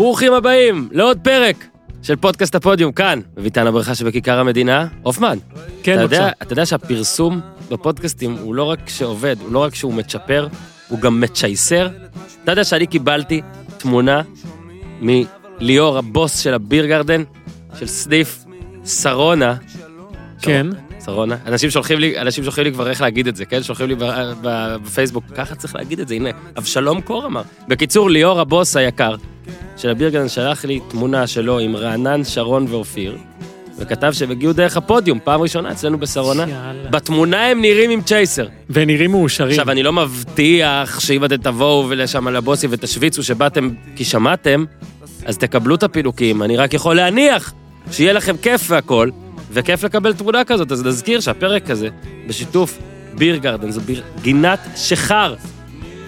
ברוכים הבאים לעוד פרק של פודקאסט הפודיום, כאן, בביתן הברכה שבכיכר המדינה, הופמן. כן, אתה בבקשה. יודע, אתה יודע שהפרסום בפודקאסטים הוא לא רק שעובד, הוא לא רק שהוא מצ'פר, הוא גם מצ'ייסר. אתה יודע שאני קיבלתי תמונה מליאור, הבוס של הביר גרדן, של סניף שרונה. כן. שרונה. אנשים שולחים לי, אנשים שולחים לי כבר איך להגיד את זה, כן? שולחים לי ב- בפייסבוק, ככה צריך להגיד את זה, הנה, אבשלום קור אמר. בקיצור, ליאור הבוס היקר של הבירגן שלח לי תמונה שלו עם רענן, שרון ואופיר, וכתב שהם הגיעו דרך הפודיום, פעם ראשונה אצלנו בשרונה. יאללה. בתמונה הם נראים עם צ'ייסר. ונראים מאושרים. עכשיו, אני לא מבטיח שאם אתם תבואו לשם לבוסים ותשוויצו שבאתם כי שמעתם, אז תקבלו את הפילוקים. אני רק יכול להניח שיהיה לכם כיף והכל, וכיף לקבל תמונה כזאת. אז נזכיר שהפרק הזה, בשיתוף ביר גרדן, זו ביר, גינת שחר.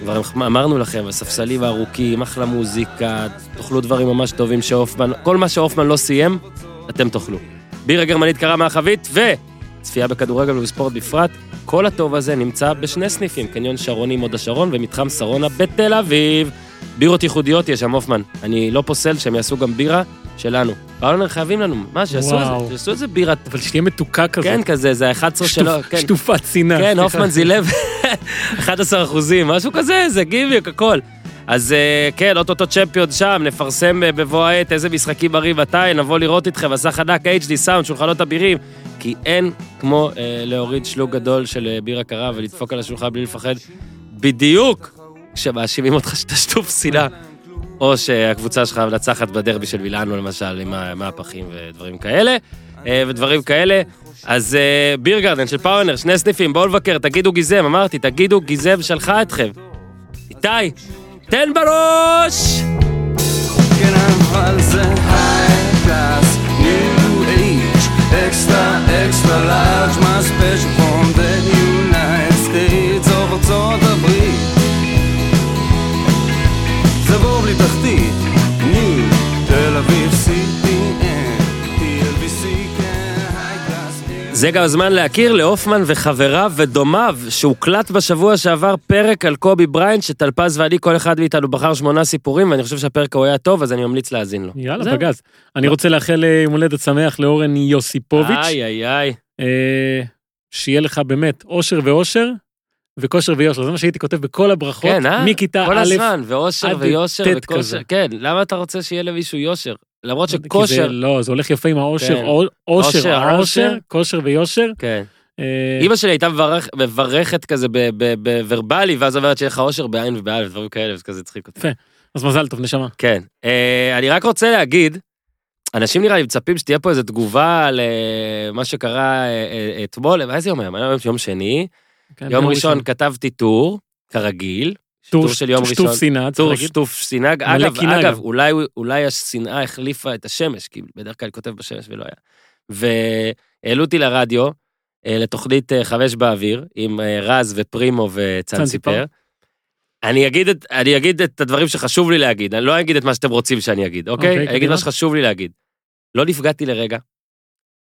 כבר אמרנו לכם, הספסלים הארוכים, אחלה מוזיקה, תאכלו דברים ממש טובים שהופמן, כל מה שהופמן לא סיים, אתם תאכלו. בירה גרמנית קרה מהחבית, וצפייה בכדורגל ובספורט בפרט. כל הטוב הזה נמצא בשני סניפים, קניון שרוני הוד השרון ומתחם שרונה בתל אביב. בירות ייחודיות יש שם, הופמן. אני לא פוסל שהם יעשו גם בירה שלנו. פאולנר חייבים לנו, מה, שיעשו וואו. איזה, שיעשו איזה בירה, אבל שתהיה מתוקה כזאת. כן, כזה, זה ה-11 שטוף- שלו, כן. שטופת שנאה. כן. הופמן זילב 11 אחוזים, משהו כזה, זה גימיק, הכל. אז אה, כן, אוטוטו צ'מפיון שם, נפרסם אה, בבוא העת איזה משחקים מראים מתי, נבוא לראות איתכם, מסך ענק HD סאונד, שולחנות אבירים, כי אין כמו אה, להוריד שלוג גדול של אה, בירה קרה ולדפוק על השולחן בלי לפחד, בדיוק כשמאשימים אותך שאתה שטוף שנאה. או שהקבוצה שלך מנצחת בדרבי של מילאנו, למשל, עם המהפכים ודברים כאלה, אה, ודברים כאלה. אז אה, ביר גרדן של פאוונר, שני סניפים, בואו לבקר, תגידו גיזם, אמרתי, תגידו גיזם שלחה אתכם. איתי, תן בראש! כן אבל זה new age, extra extra large, my special זה גם הזמן להכיר להופמן וחבריו ודומיו, שהוקלט בשבוע שעבר פרק על קובי בריינט, שטלפז ואני, כל אחד מאיתנו בחר שמונה סיפורים, ואני חושב שהפרק ההוא היה טוב, אז אני ממליץ להאזין לו. יאללה, זהו. בגז. אני רוצה לאחל אה, יום הולדת שמח לאורן יוסיפוביץ'. איי, איי, איי. אה, שיהיה לך באמת אושר ואושר, וכושר ויושר. זה מה שהייתי כותב בכל הברכות, כן, אה? מכיתה כל א', הזמן, ואושר ויושר וכושר. כזה. כן, למה אתה רוצה שיהיה למישהו יושר? למרות כי זה- שכושר... לא, זה הולך יפה עם האושר, כן. או- אושר, אושר. כושר ויושר. כן. אה, אימא שלי הייתה מברך- מברכת כזה בוורבלי, ואז אומרת שיהיה לך אושר בעין ובאלף, דברים כאלה, וזה כזה הצחיק אותי. יפה. אז מזל טוב, נשמה. כן. אה, אני רק רוצה להגיד, אנשים נראה לי מצפים שתהיה פה איזו תגובה על אה, מה שקרה אה, אתמול, איזה יום היום? היום יום שני. כן, יום ראשון כתבתי טור, כרגיל. טור טור של יום שטוף ראשון. שנאה, צריך טור להגיד. שטוף שנאה. אגב, אגב. אולי, אולי השנאה החליפה את השמש, כי בדרך כלל כותב בשמש ולא היה. והעלו אותי לרדיו, אה, לתוכנית אה, חמש באוויר, עם אה, רז ופרימו. סיפר. אני אגיד, את, אני אגיד את הדברים שחשוב לי להגיד, אני לא אגיד את מה שאתם רוצים שאני אגיד, אוקיי? אוקיי, אני אגיד. מה שחשוב לי להגיד. לא נפגעתי לרגע,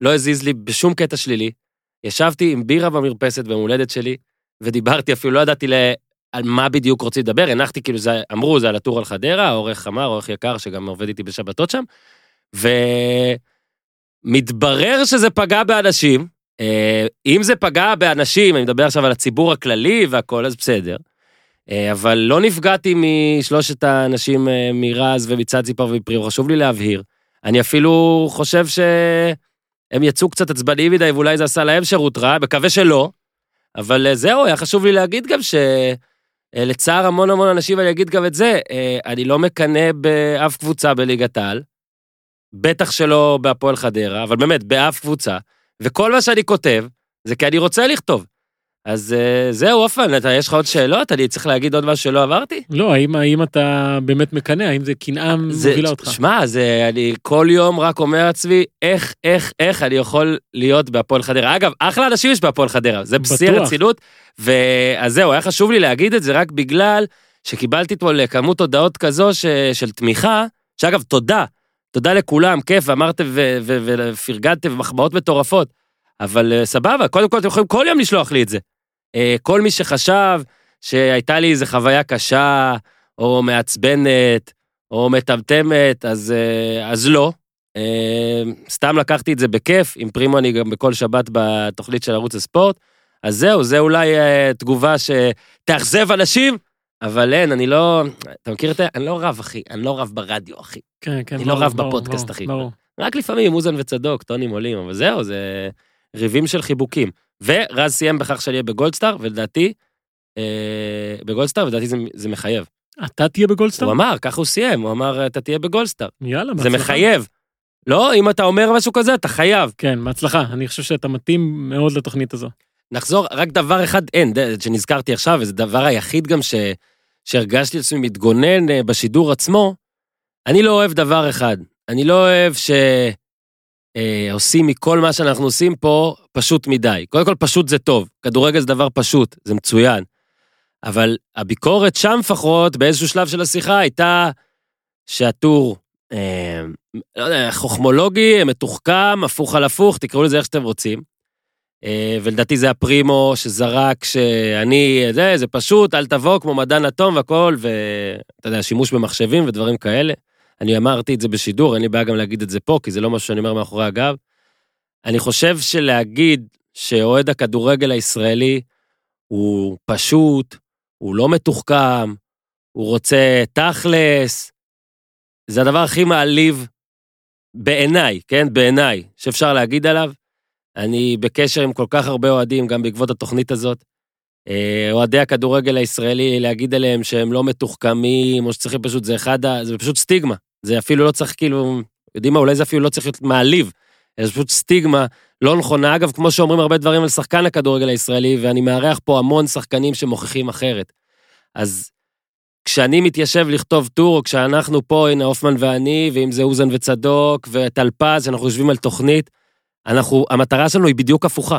לא הזיז לי בשום קטע שלילי. ישבתי עם בירה במרפסת ביום הולדת שלי, ודיברתי אפילו, לא ידעתי ל... על מה בדיוק רוצים לדבר, הנחתי כאילו, זה, אמרו, זה על הטור על חדרה, העורך אמר, עורך יקר, שגם עובד איתי בשבתות שם, ומתברר שזה פגע באנשים. אה, אם זה פגע באנשים, אני מדבר עכשיו על הציבור הכללי והכל, אז בסדר. אה, אבל לא נפגעתי משלושת האנשים אה, מרז ומצד ציפר ומפריו, חשוב לי להבהיר. אני אפילו חושב שהם יצאו קצת עצבניים מדי, ואולי זה עשה להם שירות רע, מקווה שלא. אבל אה, זהו, היה חשוב לי להגיד גם שלצער המון המון אנשים, אני אגיד גם את זה, אה, אני לא מקנא באף קבוצה בליגת העל, בטח שלא בהפועל חדרה, אבל באמת, באף קבוצה, וכל מה שאני כותב, זה כי אני רוצה לכתוב. אז אה, זהו, אופן, אתה, יש לך עוד שאלות? אני צריך להגיד עוד משהו שלא עברתי? לא, האם, האם אתה באמת מקנא? האם זה קנאה מובילה אותך? שמע, זה, אני כל יום רק אומר לעצמי, איך, איך, איך אני יכול להיות בהפועל חדרה. אגב, אחלה אנשים יש בהפועל חדרה, זה בשיא. הרצינות. ואז זהו, היה חשוב לי להגיד את זה רק בגלל שקיבלתי אתמול כמות הודעות כזו ש, של תמיכה, שאגב, תודה, תודה לכולם, כיף, ואמרתם ו- ופרגנתם, ומחמאות מטורפות. אבל אה, סבבה, קודם כל אתם יכולים כל יום לשלוח לי את זה. אה, כל מי שחשב שהייתה לי איזו חוויה קשה, או מעצבנת, או מטמטמת, אז, אה, אז לא. אה, סתם לקחתי את זה בכיף, עם פרימו אני גם בכל שבת בתוכנית של ערוץ הספורט. אז זהו, זה אולי תגובה שתאכזב אנשים, אבל אין, אני לא, אתה מכיר את זה? אני לא רב, אחי, אני לא רב ברדיו, אחי. כן, כן. אני לא רב ברור, בפודקאסט, ברור, אחי. ברור. רק לפעמים אוזן וצדוק, טונים עולים, אבל זהו, זה ריבים של חיבוקים. ורז סיים בכך שאני אהיה בגולדסטאר, ולדעתי, אה, בגולדסטאר, ולדעתי זה, זה מחייב. אתה תהיה בגולדסטאר? הוא אמר, ככה הוא סיים, הוא אמר, אתה תהיה בגולדסטאר. יאללה, זה בהצלחה. מחייב. לא, אם אתה אומר משהו כזה, אתה חייב. כן, בהצלחה. אני חושב שאתה מתאים מאוד לתוכנית הזו. נחזור, רק דבר אחד, אין, שנזכרתי עכשיו, וזה דבר היחיד גם ש, שהרגשתי לעצמי מתגונן אה, בשידור עצמו, אני לא אוהב דבר אחד. אני לא אוהב שעושים מכל מה שאנחנו עושים פה פשוט מדי. קודם כל, פשוט זה טוב. כדורגל זה דבר פשוט, זה מצוין. אבל הביקורת שם לפחות, באיזשהו שלב של השיחה, הייתה שהטור, אה, לא יודע, חוכמולוגי, מתוחכם, הפוך על הפוך, תקראו לזה איך שאתם רוצים. אה, ולדעתי זה הפרימו שזרק שאני, זה, זה פשוט, אל תבוא כמו מדען אטום והכל, ואתה יודע, שימוש במחשבים ודברים כאלה. אני אמרתי את זה בשידור, אין לי בעיה גם להגיד את זה פה, כי זה לא משהו שאני אומר מאחורי הגב. אני חושב שלהגיד שאוהד הכדורגל הישראלי הוא פשוט, הוא לא מתוחכם, הוא רוצה תכלס, זה הדבר הכי מעליב בעיניי, כן? בעיניי, שאפשר להגיד עליו. אני בקשר עם כל כך הרבה אוהדים, גם בעקבות התוכנית הזאת. אה, אוהדי הכדורגל הישראלי, להגיד עליהם שהם לא מתוחכמים, או שצריכים פשוט, זה אחד ה... זה פשוט סטיגמה. זה אפילו לא צריך כאילו, יודעים מה, אולי זה אפילו לא צריך להיות מעליב. זה פשוט סטיגמה לא נכונה. אגב, כמו שאומרים הרבה דברים על שחקן הכדורגל הישראלי, ואני מארח פה המון שחקנים שמוכיחים אחרת. אז כשאני מתיישב לכתוב טור, או כשאנחנו פה, הנה הופמן ואני, ואם זה אוזן וצדוק, וטלפז, שאנחנו יושבים על תוכנית, אנחנו, המטרה שלנו היא בדיוק הפוכה.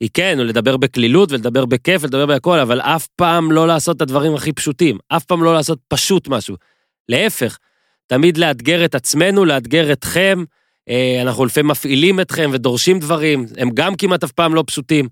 היא כן, או לדבר בקלילות ולדבר בכיף ולדבר בהכל, אבל אף פעם לא לעשות את הדברים הכי פשוטים. אף פעם לא לעשות פשוט משהו. להפך, תמיד לאתגר את עצמנו, לאתגר אתכם. אה, אנחנו לפעמים מפעילים אתכם ודורשים דברים, הם גם כמעט אף פעם לא פשוטים.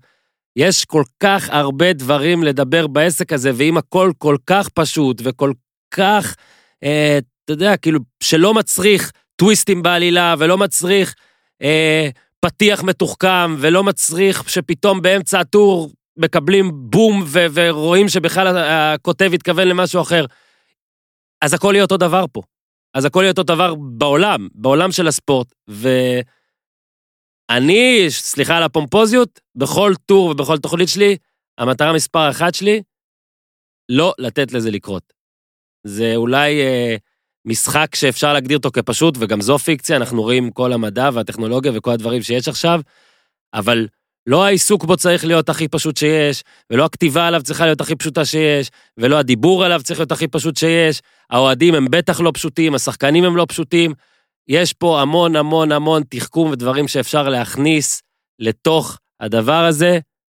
יש כל כך הרבה דברים לדבר בעסק הזה, ואם הכל כל כך פשוט וכל כך, אה, אתה יודע, כאילו, שלא מצריך טוויסטים בעלילה ולא מצריך אה, פתיח מתוחכם ולא מצריך שפתאום באמצע הטור מקבלים בום ו- ורואים שבכלל הכותב התכוון למשהו אחר. אז הכל יהיה אותו דבר פה. אז הכל יהיה אותו דבר בעולם, בעולם של הספורט. ואני, סליחה על הפומפוזיות, בכל טור ובכל תוכנית שלי, המטרה מספר אחת שלי, לא לתת לזה לקרות. זה אולי אה, משחק שאפשר להגדיר אותו כפשוט, וגם זו פיקציה, אנחנו רואים כל המדע והטכנולוגיה וכל הדברים שיש עכשיו, אבל לא העיסוק בו צריך להיות הכי פשוט שיש, ולא הכתיבה עליו צריכה להיות הכי פשוטה שיש, ולא הדיבור עליו צריך להיות הכי פשוט שיש. האוהדים הם בטח לא פשוטים, השחקנים הם לא פשוטים. יש פה המון המון המון תחכום ודברים שאפשר להכניס לתוך הדבר הזה,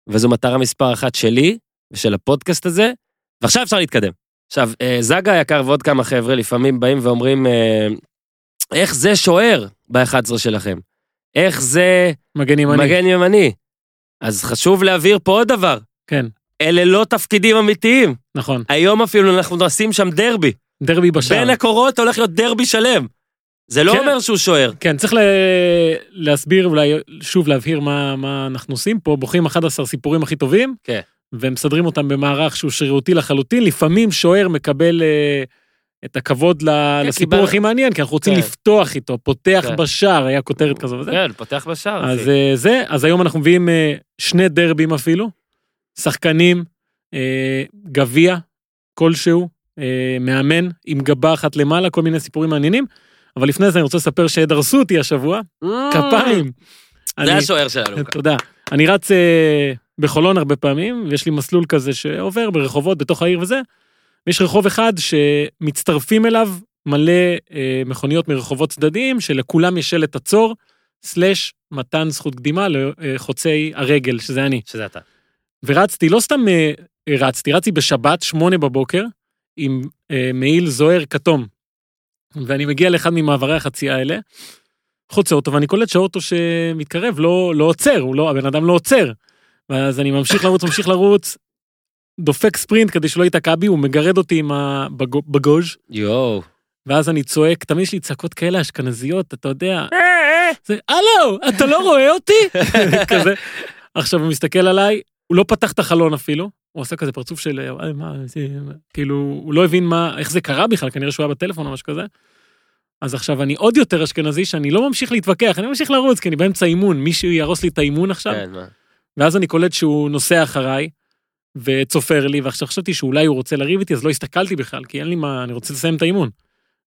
וזו מטרה מספר אחת שלי ושל הפודקאסט הזה, ועכשיו אפשר להתקדם. עכשיו, אה, זגה היקר ועוד כמה חבר'ה לפעמים באים ואומרים, אה, איך זה שוער ב-11 שלכם? איך זה מגן ימני. מגן ימני? אז חשוב להבהיר פה עוד דבר, כן, אלה לא תפקידים אמיתיים. נכון. היום אפילו אנחנו נשים שם דרבי. דרבי בשער. בין הקורות הולך להיות דרבי שלם. זה לא כן. אומר שהוא שוער. כן, צריך לה- להסביר, אולי שוב להבהיר מה, מה אנחנו עושים פה, בוחרים 11 סיפורים הכי טובים, כן. ומסדרים אותם במערך שהוא שרירותי לחלוטין, לפעמים שוער מקבל אה, את הכבוד ל- לסיפור הכי מעניין, כי אנחנו רוצים כן. לפתוח איתו, פותח כן. בשער, היה כותרת כזו וזה. כן, פותח בשער. אז. אה, זה, אז היום אנחנו מביאים אה, שני דרבים אפילו, שחקנים, אה, גביע כלשהו, מאמן עם גבה אחת למעלה, כל מיני סיפורים מעניינים. אבל לפני זה אני רוצה לספר שדרסו אותי השבוע, כפיים. זה השוער שלנו. תודה. אני רץ בחולון הרבה פעמים, ויש לי מסלול כזה שעובר ברחובות בתוך העיר וזה, ויש רחוב אחד שמצטרפים אליו מלא אה, מכוניות מרחובות צדדיים, שלכולם יש שלט עצור, סלאש מתן זכות קדימה לחוצי הרגל, שזה אני. שזה אתה. ורצתי, לא סתם אה, רצתי, רצתי בשבת, שמונה בבוקר, עם אה, מעיל זוהר כתום. ואני מגיע לאחד ממעברי החצייה האלה, חוצה אותו, ואני קולט שהאוטו שמתקרב לא, לא עוצר, לא, הבן אדם לא עוצר. ואז אני ממשיך לרוץ, ממשיך לרוץ, דופק ספרינט כדי שלא ייתקע בי, הוא מגרד אותי עם הבגוז', יואו. ואז אני צועק, תמיד יש לי צעקות כאלה אשכנזיות, אתה יודע, זה, הלו, אתה לא רואה אותי? כזה. עכשיו הוא מסתכל עליי, הוא לא פתח את החלון אפילו, הוא עשה כזה פרצוף של, "אה, מה, זה, כאילו, הוא לא הבין מה, איך זה קרה בכלל, כנראה שהוא היה בטלפון או משהו כזה. אז עכשיו אני עוד יותר אשכנזי, שאני לא ממשיך להתווכח, אני ממשיך לרוץ, כי אני באמצע אימון, מישהו יהרוס לי את האימון עכשיו, כן, מה? ואז אני קולט שהוא נוסע אחריי, וצופר לי, ועכשיו חשבתי שאולי הוא רוצה לריב איתי, אז לא הסתכלתי בכלל, כי אין לי מה, אני רוצה לסיים את האימון.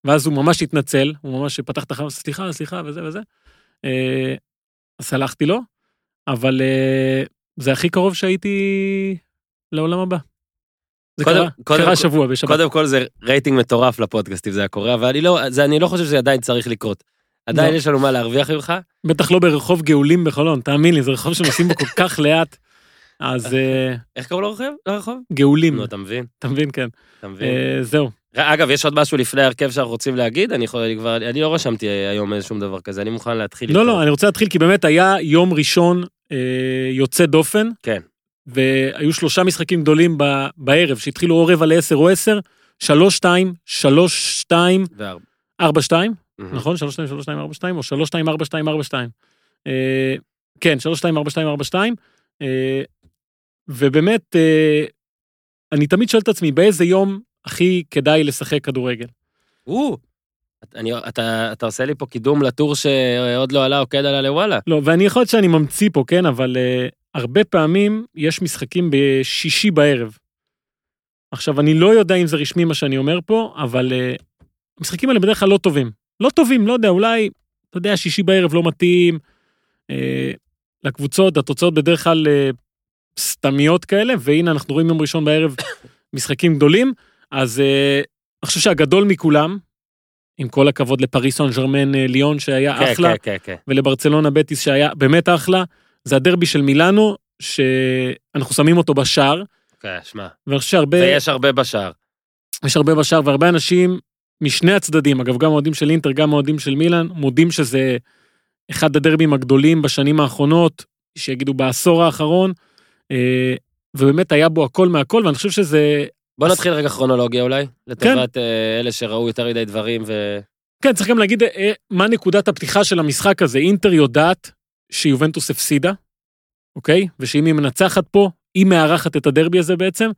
ואז הוא ממש התנצל, הוא ממש פתח את החלום, סליחה, סליחה, וזה וזה. אה, אז סלחתי לו, אבל אה, זה הכי קרוב שהייתי לעולם הבא. זה קודם- קרה, קודם קרה השבוע בשבת. קודם כל זה רייטינג מטורף לפודקאסט אם זה היה קורה, אבל אני לא, זה, אני לא חושב שזה עדיין צריך לקרות. עדיין לא. יש לנו מה להרוויח ממך. בטח לא ברחוב גאולים בחולון, תאמין לי, זה רחוב שנוסעים בו כל כך לאט. אז אה, איך קראו לרחוב? גאולים, נו, אתה מבין? אתה מבין, כן. אתה מבין? אה, זהו. אגב, יש עוד משהו לפני ההרכב שאנחנו רוצים להגיד? אני יכול, אני כבר, אני לא רשמתי היום איזה שום דבר כזה, אני מוכן להתחיל. לא. לא, אני רוצה להתחיל, כי באמת היה יום ראשון אה, יוצא דופן. כן. והיו שלושה משחקים גדולים ב- בערב, שהתחילו או רבע לעשר או עשר, שלוש שתיים, שלוש שתיים. ארבע שתיים. נכון? שלוש שתיים, שלוש שתיים, ארבע שתיים, או שלוש שתיים, ארבע שתיים, ארבע שתיים. אה, כן, שלוש שתיים, ארבע שתיים, ארבע שתיים. ובאמת, אה, אני תמיד שואל את עצמי, באיזה יום הכי כדאי לשחק כדורגל? או, אני, אתה, אתה עושה לי פה קידום לטור שעוד לא עלה, עוקד עלה לוואלה. לא, ואני יכול להיות שאני ממציא פה, כן, אבל uh, הרבה פעמים יש משחקים בשישי בערב. עכשיו, אני לא יודע אם זה רשמי מה שאני אומר פה, אבל uh, המשחקים האלה בדרך כלל לא טובים. לא טובים, לא יודע, אולי, אתה יודע, שישי בערב לא מתאים. Uh, לקבוצות, התוצאות בדרך כלל uh, סתמיות כאלה, והנה אנחנו רואים יום ראשון בערב משחקים גדולים, אז uh, אני חושב שהגדול מכולם, עם כל הכבוד לפריס סן ג'רמן אה, ליון שהיה כן, אחלה, כן, כן, כן. ולברצלונה בטיס שהיה באמת אחלה, זה הדרבי של מילאנו, שאנחנו שמים אותו בשער, כן, שמע. ואני חושב שהרבה, ויש הרבה בשער. יש הרבה בשער, והרבה אנשים משני הצדדים, אגב, גם אוהדים של אינטר, גם אוהדים של מילאן, מודים שזה אחד הדרבים הגדולים בשנים האחרונות, שיגידו בעשור האחרון, אה, ובאמת היה בו הכל מהכל, ואני חושב שזה... בוא נתחיל רגע כרונולוגיה אולי, לטובת אה, אלה שראו יותר מדי דברים ו... כן, צריך גם להגיד אה, מה נקודת הפתיחה של המשחק הזה. אינטר יודעת שיובנטוס הפסידה, אוקיי? ושאם היא מנצחת פה, היא מארחת את הדרבי הזה בעצם.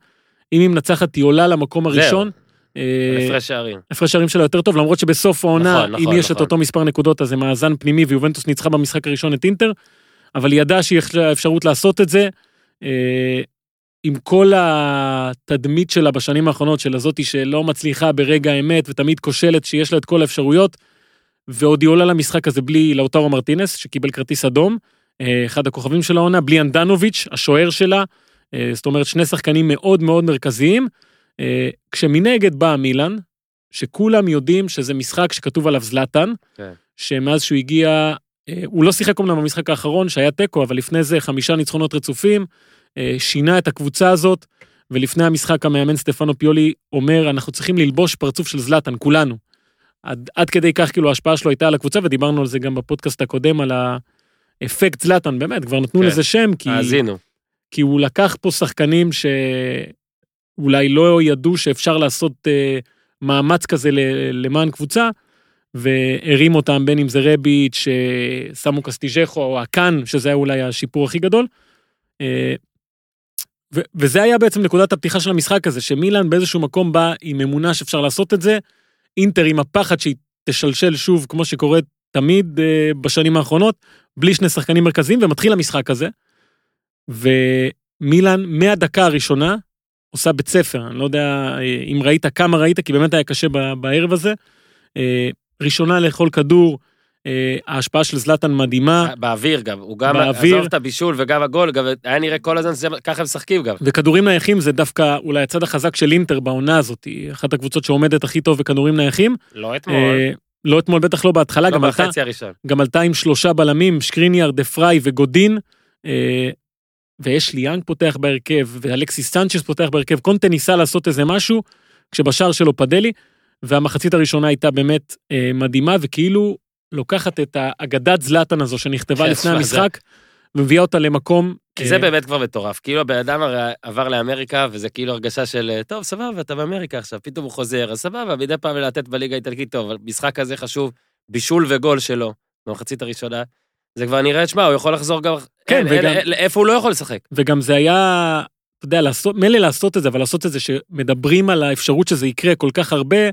אם היא מנצחת, היא עולה למקום הראשון. אה, הפרש שערים. הפרש שערים שלה יותר טוב, למרות שבסוף העונה, נכון, נכון, אם יש את נכון. אותו מספר נקודות, אז זה מאזן פנימי, ויובנטוס ניצחה במשחק הראשון את אינטר, אבל היא ידעה שיש לה אפשרות לעשות את זה. אה, עם כל התדמית שלה בשנים האחרונות, של הזאתי שלא מצליחה ברגע האמת ותמיד כושלת, שיש לה את כל האפשרויות, ועוד היא עולה למשחק הזה בלי לאוטרו מרטינס, שקיבל כרטיס אדום, אה, אחד הכוכבים של העונה, בלי אנדנוביץ', השוער שלה, אה, זאת אומרת שני שחקנים מאוד מאוד מרכזיים, כשמנגד באה מילאן, שכולם יודעים שזה משחק שכתוב עליו זלאטן, כן. שמאז שהוא הגיע, הוא לא שיחק אומנם במשחק האחרון שהיה תיקו, אבל לפני זה חמישה ניצחונות רצופים, אה, שינה את הקבוצה הזאת, ולפני המשחק המאמן סטפנו פיולי אומר, אנחנו צריכים ללבוש פרצוף של זלאטן, כולנו. עד, עד כדי כך כאילו ההשפעה שלו הייתה על הקבוצה, ודיברנו על זה גם בפודקאסט הקודם, על האפקט זלאטן, באמת, כבר נתנו כן. לזה שם, כי... האזינו. כי הוא לקח פה שחקנים שאולי לא ידעו שאפשר לעשות אה, מאמץ כזה ל- למען קבוצה, והרים אותם בין אם זה רביץ', אה, סמו קסטיג'כו או הקאן, שזה היה אולי השיפור הכי גדול. אה, ו- וזה היה בעצם נקודת הפתיחה של המשחק הזה, שמילאן באיזשהו מקום בא עם אמונה שאפשר לעשות את זה, אינטר עם הפחד שהיא תשלשל שוב, כמו שקורה תמיד אה, בשנים האחרונות, בלי שני שחקנים מרכזיים, ומתחיל המשחק הזה. ומילאן מהדקה הראשונה עושה בית ספר, אני לא יודע אה, אם ראית כמה ראית, כי באמת היה קשה בערב הזה. אה, ראשונה לאכול כדור, אה, ההשפעה של זלאטן מדהימה, באוויר גם, הוא גם, באוויר. עזוב את הבישול וגם הגול, גם היה נראה כל הזמן ככה משחקים גם. וכדורים נייחים זה דווקא אולי הצד החזק של אינטר בעונה הזאת, אחת הקבוצות שעומדת הכי טוב בכדורים נייחים. לא אתמול, אה, לא אתמול, בטח לא בהתחלה, לא גם עלתה. גם עלתה עם שלושה בלמים, שקריניאר, דה פריי וגודין, אה, ויש ליאנג פותח בהרכב, ואלכסיס סנצ'ס פותח בהרכב, קונטה ניסה לעשות איזה משהו, כשבשער שלו פדלי, והמחצית הראשונה הייתה באמת אה, מדהימה, וכאילו לוקחת את האגדת זלאטן הזו שנכתבה כן, לפני המשחק, ומביאה אותה למקום... כי זה אה, באמת כבר מטורף. כאילו הבן אדם הרי עבר לאמריקה, וזה כאילו הרגשה של, טוב, סבבה, אתה באמריקה עכשיו, פתאום הוא חוזר, אז סבבה, מדי פעם לתת בליגה האיטלקית, טוב, משחק כזה חשוב, בישול וגול שלו, במחצית הראשונה, זה כבר נראה, שמע, הוא יכול לחזור גם... כן, אין, וגם- אין, אין, איפה הוא לא יכול לשחק? וגם זה היה, אתה יודע, לעשות, מילא לעשות את זה, אבל לעשות את זה שמדברים על האפשרות שזה יקרה כל כך הרבה, אה,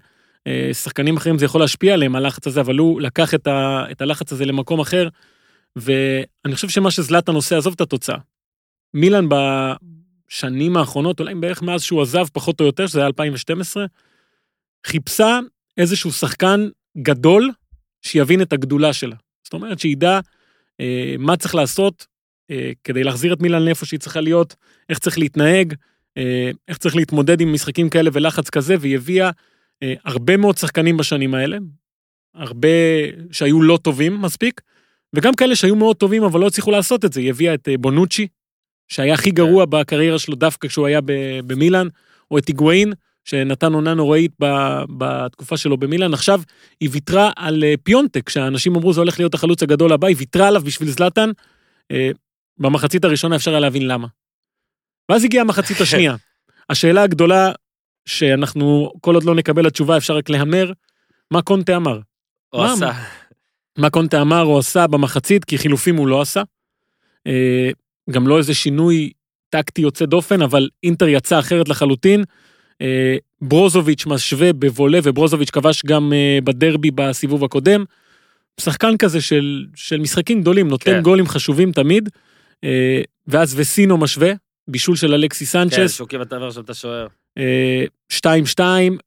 שחקנים אחרים זה יכול להשפיע עליהם, הלחץ הזה, אבל הוא לקח את, ה, את הלחץ הזה למקום אחר, ואני חושב שמה שזלאטן עושה, עזוב את התוצאה. מילאן בשנים האחרונות, אולי בערך מאז שהוא עזב, פחות או יותר, שזה היה 2012, חיפשה איזשהו שחקן גדול שיבין את הגדולה שלה. זאת אומרת, שידע אה, מה צריך לעשות אה, כדי להחזיר את מילאן לאיפה שהיא צריכה להיות, איך צריך להתנהג, אה, איך צריך להתמודד עם משחקים כאלה ולחץ כזה, והיא הביאה אה, הרבה מאוד שחקנים בשנים האלה, הרבה שהיו לא טובים מספיק, וגם כאלה שהיו מאוד טובים אבל לא הצליחו לעשות את זה. היא הביאה את אה, בונוצ'י, שהיה הכי גרוע בקריירה שלו דווקא כשהוא היה במילאן, או את היגואין, שנתן עונה נוראית בתקופה שלו במילאן. עכשיו היא ויתרה על אה, פיונטק, שהאנשים אמרו זה הולך להיות החלוץ הגדול הבא, היא ויתרה עליו בשביל זלאטן. אה, במחצית הראשונה אפשר היה להבין למה. ואז הגיעה המחצית השנייה. השאלה הגדולה, שאנחנו, כל עוד לא נקבל התשובה, אפשר רק להמר, מה קונטה אמר? הוא מה? עשה... מה קונטה אמר או עשה במחצית, כי חילופים הוא לא עשה. אה, גם לא איזה שינוי טקטי יוצא דופן, אבל אינטר יצא אחרת לחלוטין. אה, ברוזוביץ' משווה בבולה, וברוזוביץ' כבש גם אה, בדרבי בסיבוב הקודם. שחקן כזה של, של משחקים גדולים, נותן כן. גולים חשובים תמיד. ואז וסינו משווה, בישול של אלכסי כן, סנצ'ס. שהוא כמעט עבר שם את השוער. אה, 2-2,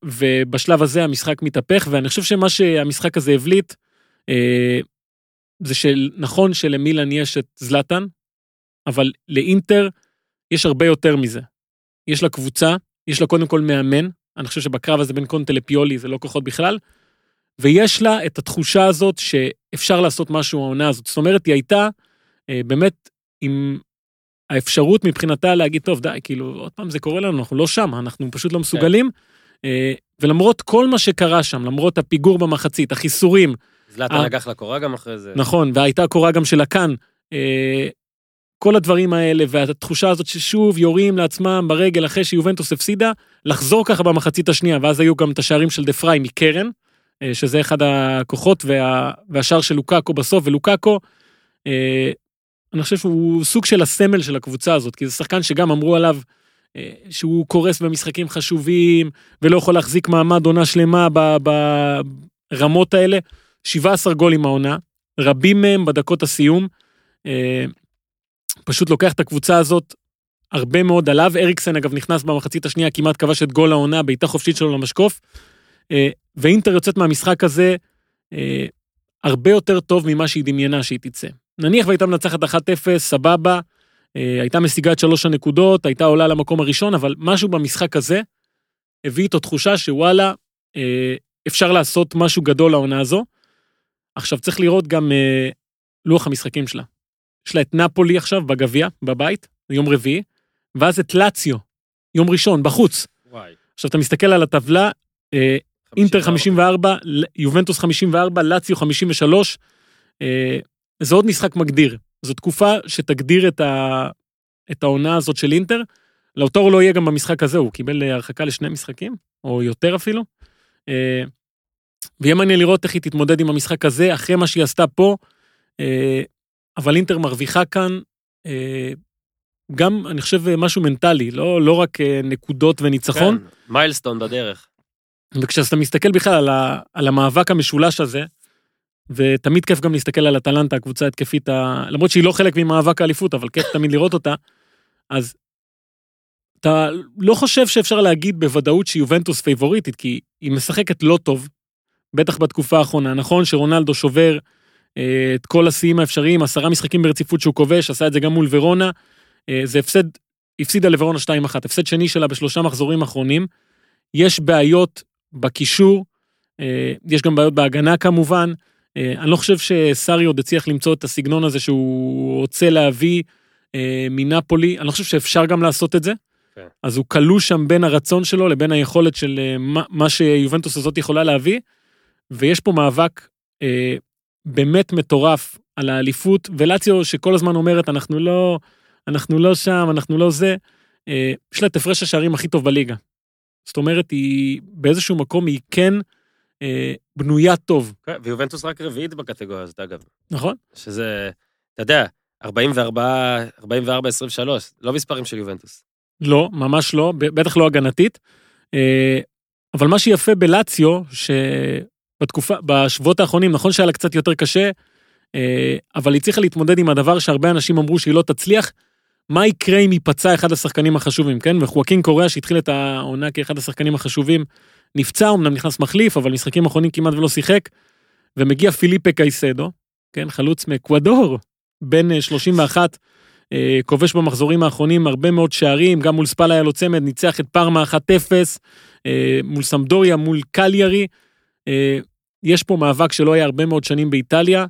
ובשלב הזה המשחק מתהפך, ואני חושב שמה שהמשחק הזה הבליט, אה, זה שנכון שלמילן יש את זלאטן, אבל לאינטר יש הרבה יותר מזה. יש לה קבוצה, יש לה קודם כל מאמן, אני חושב שבקרב הזה בין קונטה לפיולי זה לא כוחות בכלל, ויש לה את התחושה הזאת שאפשר לעשות משהו העונה הזאת. זאת אומרת, היא הייתה אה, באמת עם האפשרות מבחינתה להגיד, טוב, די, כאילו, עוד פעם זה קורה לנו, אנחנו לא שם, אנחנו פשוט לא מסוגלים. אה, ולמרות כל מה שקרה שם, למרות הפיגור במחצית, החיסורים, זלאטן אה. לקח לקורה גם אחרי זה. נכון, והייתה קורה גם של הקאן, אה, כל הדברים האלה, והתחושה הזאת ששוב יורים לעצמם ברגל אחרי שיובנטוס הפסידה, לחזור ככה במחצית השנייה, ואז היו גם את השערים של דה פריי מקרן, שזה אחד הכוחות, וה, והשער של לוקאקו בסוף, ולוקאקו, אני חושב שהוא סוג של הסמל של הקבוצה הזאת, כי זה שחקן שגם אמרו עליו אה, שהוא קורס במשחקים חשובים, ולא יכול להחזיק מעמד עונה שלמה ברמות האלה. 17 גולים העונה, רבים מהם בדקות הסיום. אה, פשוט לוקח את הקבוצה הזאת הרבה מאוד עליו. אריקסן אגב נכנס במחצית השנייה, כמעט כבש את גול העונה, בעיטה חופשית שלו למשקוף. אה, ואינטר יוצאת מהמשחק הזה הרבה יותר טוב ממה שהיא דמיינה שהיא תצא. נניח והייתה מנצחת 1-0, סבבה, אה, הייתה משיגה את שלוש הנקודות, הייתה עולה למקום הראשון, אבל משהו במשחק הזה הביא איתו תחושה שוואלה, אה, אפשר לעשות משהו גדול לעונה הזו. עכשיו צריך לראות גם אה, לוח המשחקים שלה. יש לה את נפולי עכשיו בגביע, בבית, יום רביעי, ואז את לאציו, יום ראשון, בחוץ. וואי. עכשיו אתה מסתכל על הטבלה, אה, אינטר 54, ל- יובנטוס 54, לאציו 53. זה עוד משחק מגדיר. זו תקופה שתגדיר את, ה, את העונה הזאת של אינטר. לאוטורו לא יהיה גם במשחק הזה, הוא קיבל אה, הרחקה לשני משחקים, או יותר אפילו. אה, ויהיה מעניין לראות איך היא תתמודד עם המשחק הזה, אחרי מה שהיא עשתה פה. אה, אבל אינטר מרוויחה כאן גם, אני חושב, משהו מנטלי, לא, לא רק נקודות וניצחון. כן, מיילסטון בדרך. וכשאתה מסתכל בכלל על, ה, על המאבק המשולש הזה, ותמיד כיף גם להסתכל על אטלנטה, הקבוצה ההתקפית, ה... למרות שהיא לא חלק ממאבק האליפות, אבל כיף תמיד לראות אותה, אז אתה לא חושב שאפשר להגיד בוודאות שיובנטוס פייבוריטית, כי היא משחקת לא טוב, בטח בתקופה האחרונה. נכון שרונלדו שובר אה, את כל השיאים האפשריים, עשרה משחקים ברציפות שהוא כובש, עשה את זה גם מול ורונה. אה, זה הפסד, הפסידה לוורונה 2-1, הפסד שני שלה בשלושה מחזורים אחרונים. יש בעיות בקישור, אה, יש גם בעיות בהגנה כמובן. אה, אני לא חושב שסארי עוד הצליח למצוא את הסגנון הזה שהוא רוצה להביא אה, מנפולי, אני לא חושב שאפשר גם לעשות את זה. כן. אז הוא כלוא שם בין הרצון שלו לבין היכולת של אה, מה, מה שיובנטוס הזאת יכולה להביא, ויש פה מאבק אה, באמת מטורף על האליפות, ולציו שכל הזמן אומרת, אנחנו לא, אנחנו לא שם, אנחנו לא זה, אה, יש לה את הפרש השערים הכי טוב בליגה. זאת אומרת, היא באיזשהו מקום, היא כן אה, בנויה טוב, כן, ויובנטוס רק רביעית בקטגוריה הזאת, אגב. נכון? שזה, אתה יודע, 44, 44, 23, לא מספרים של יובנטוס. לא, ממש לא, בטח לא הגנתית. אה, אבל מה שיפה בלציו, שבתקופה, בשבועות האחרונים, נכון שהיה לה קצת יותר קשה, אה, אבל היא הצליחה להתמודד עם הדבר שהרבה אנשים אמרו שהיא לא תצליח. מה יקרה אם ייפצע אחד השחקנים החשובים, כן? וחואקין קוריאה שהתחיל את העונה כאחד השחקנים החשובים, נפצע, אמנם נכנס מחליף, אבל משחקים אחרונים כמעט ולא שיחק, ומגיע פיליפה קייסדו, כן? חלוץ מאקוודור, בן אה, 31, אה, כובש במחזורים האחרונים הרבה מאוד שערים, גם מול ספאלה היה לו צמד, ניצח את פארמה 1-0, אה, מול סמדוריה, מול קליירי. אה, יש פה מאבק שלא היה הרבה מאוד שנים באיטליה,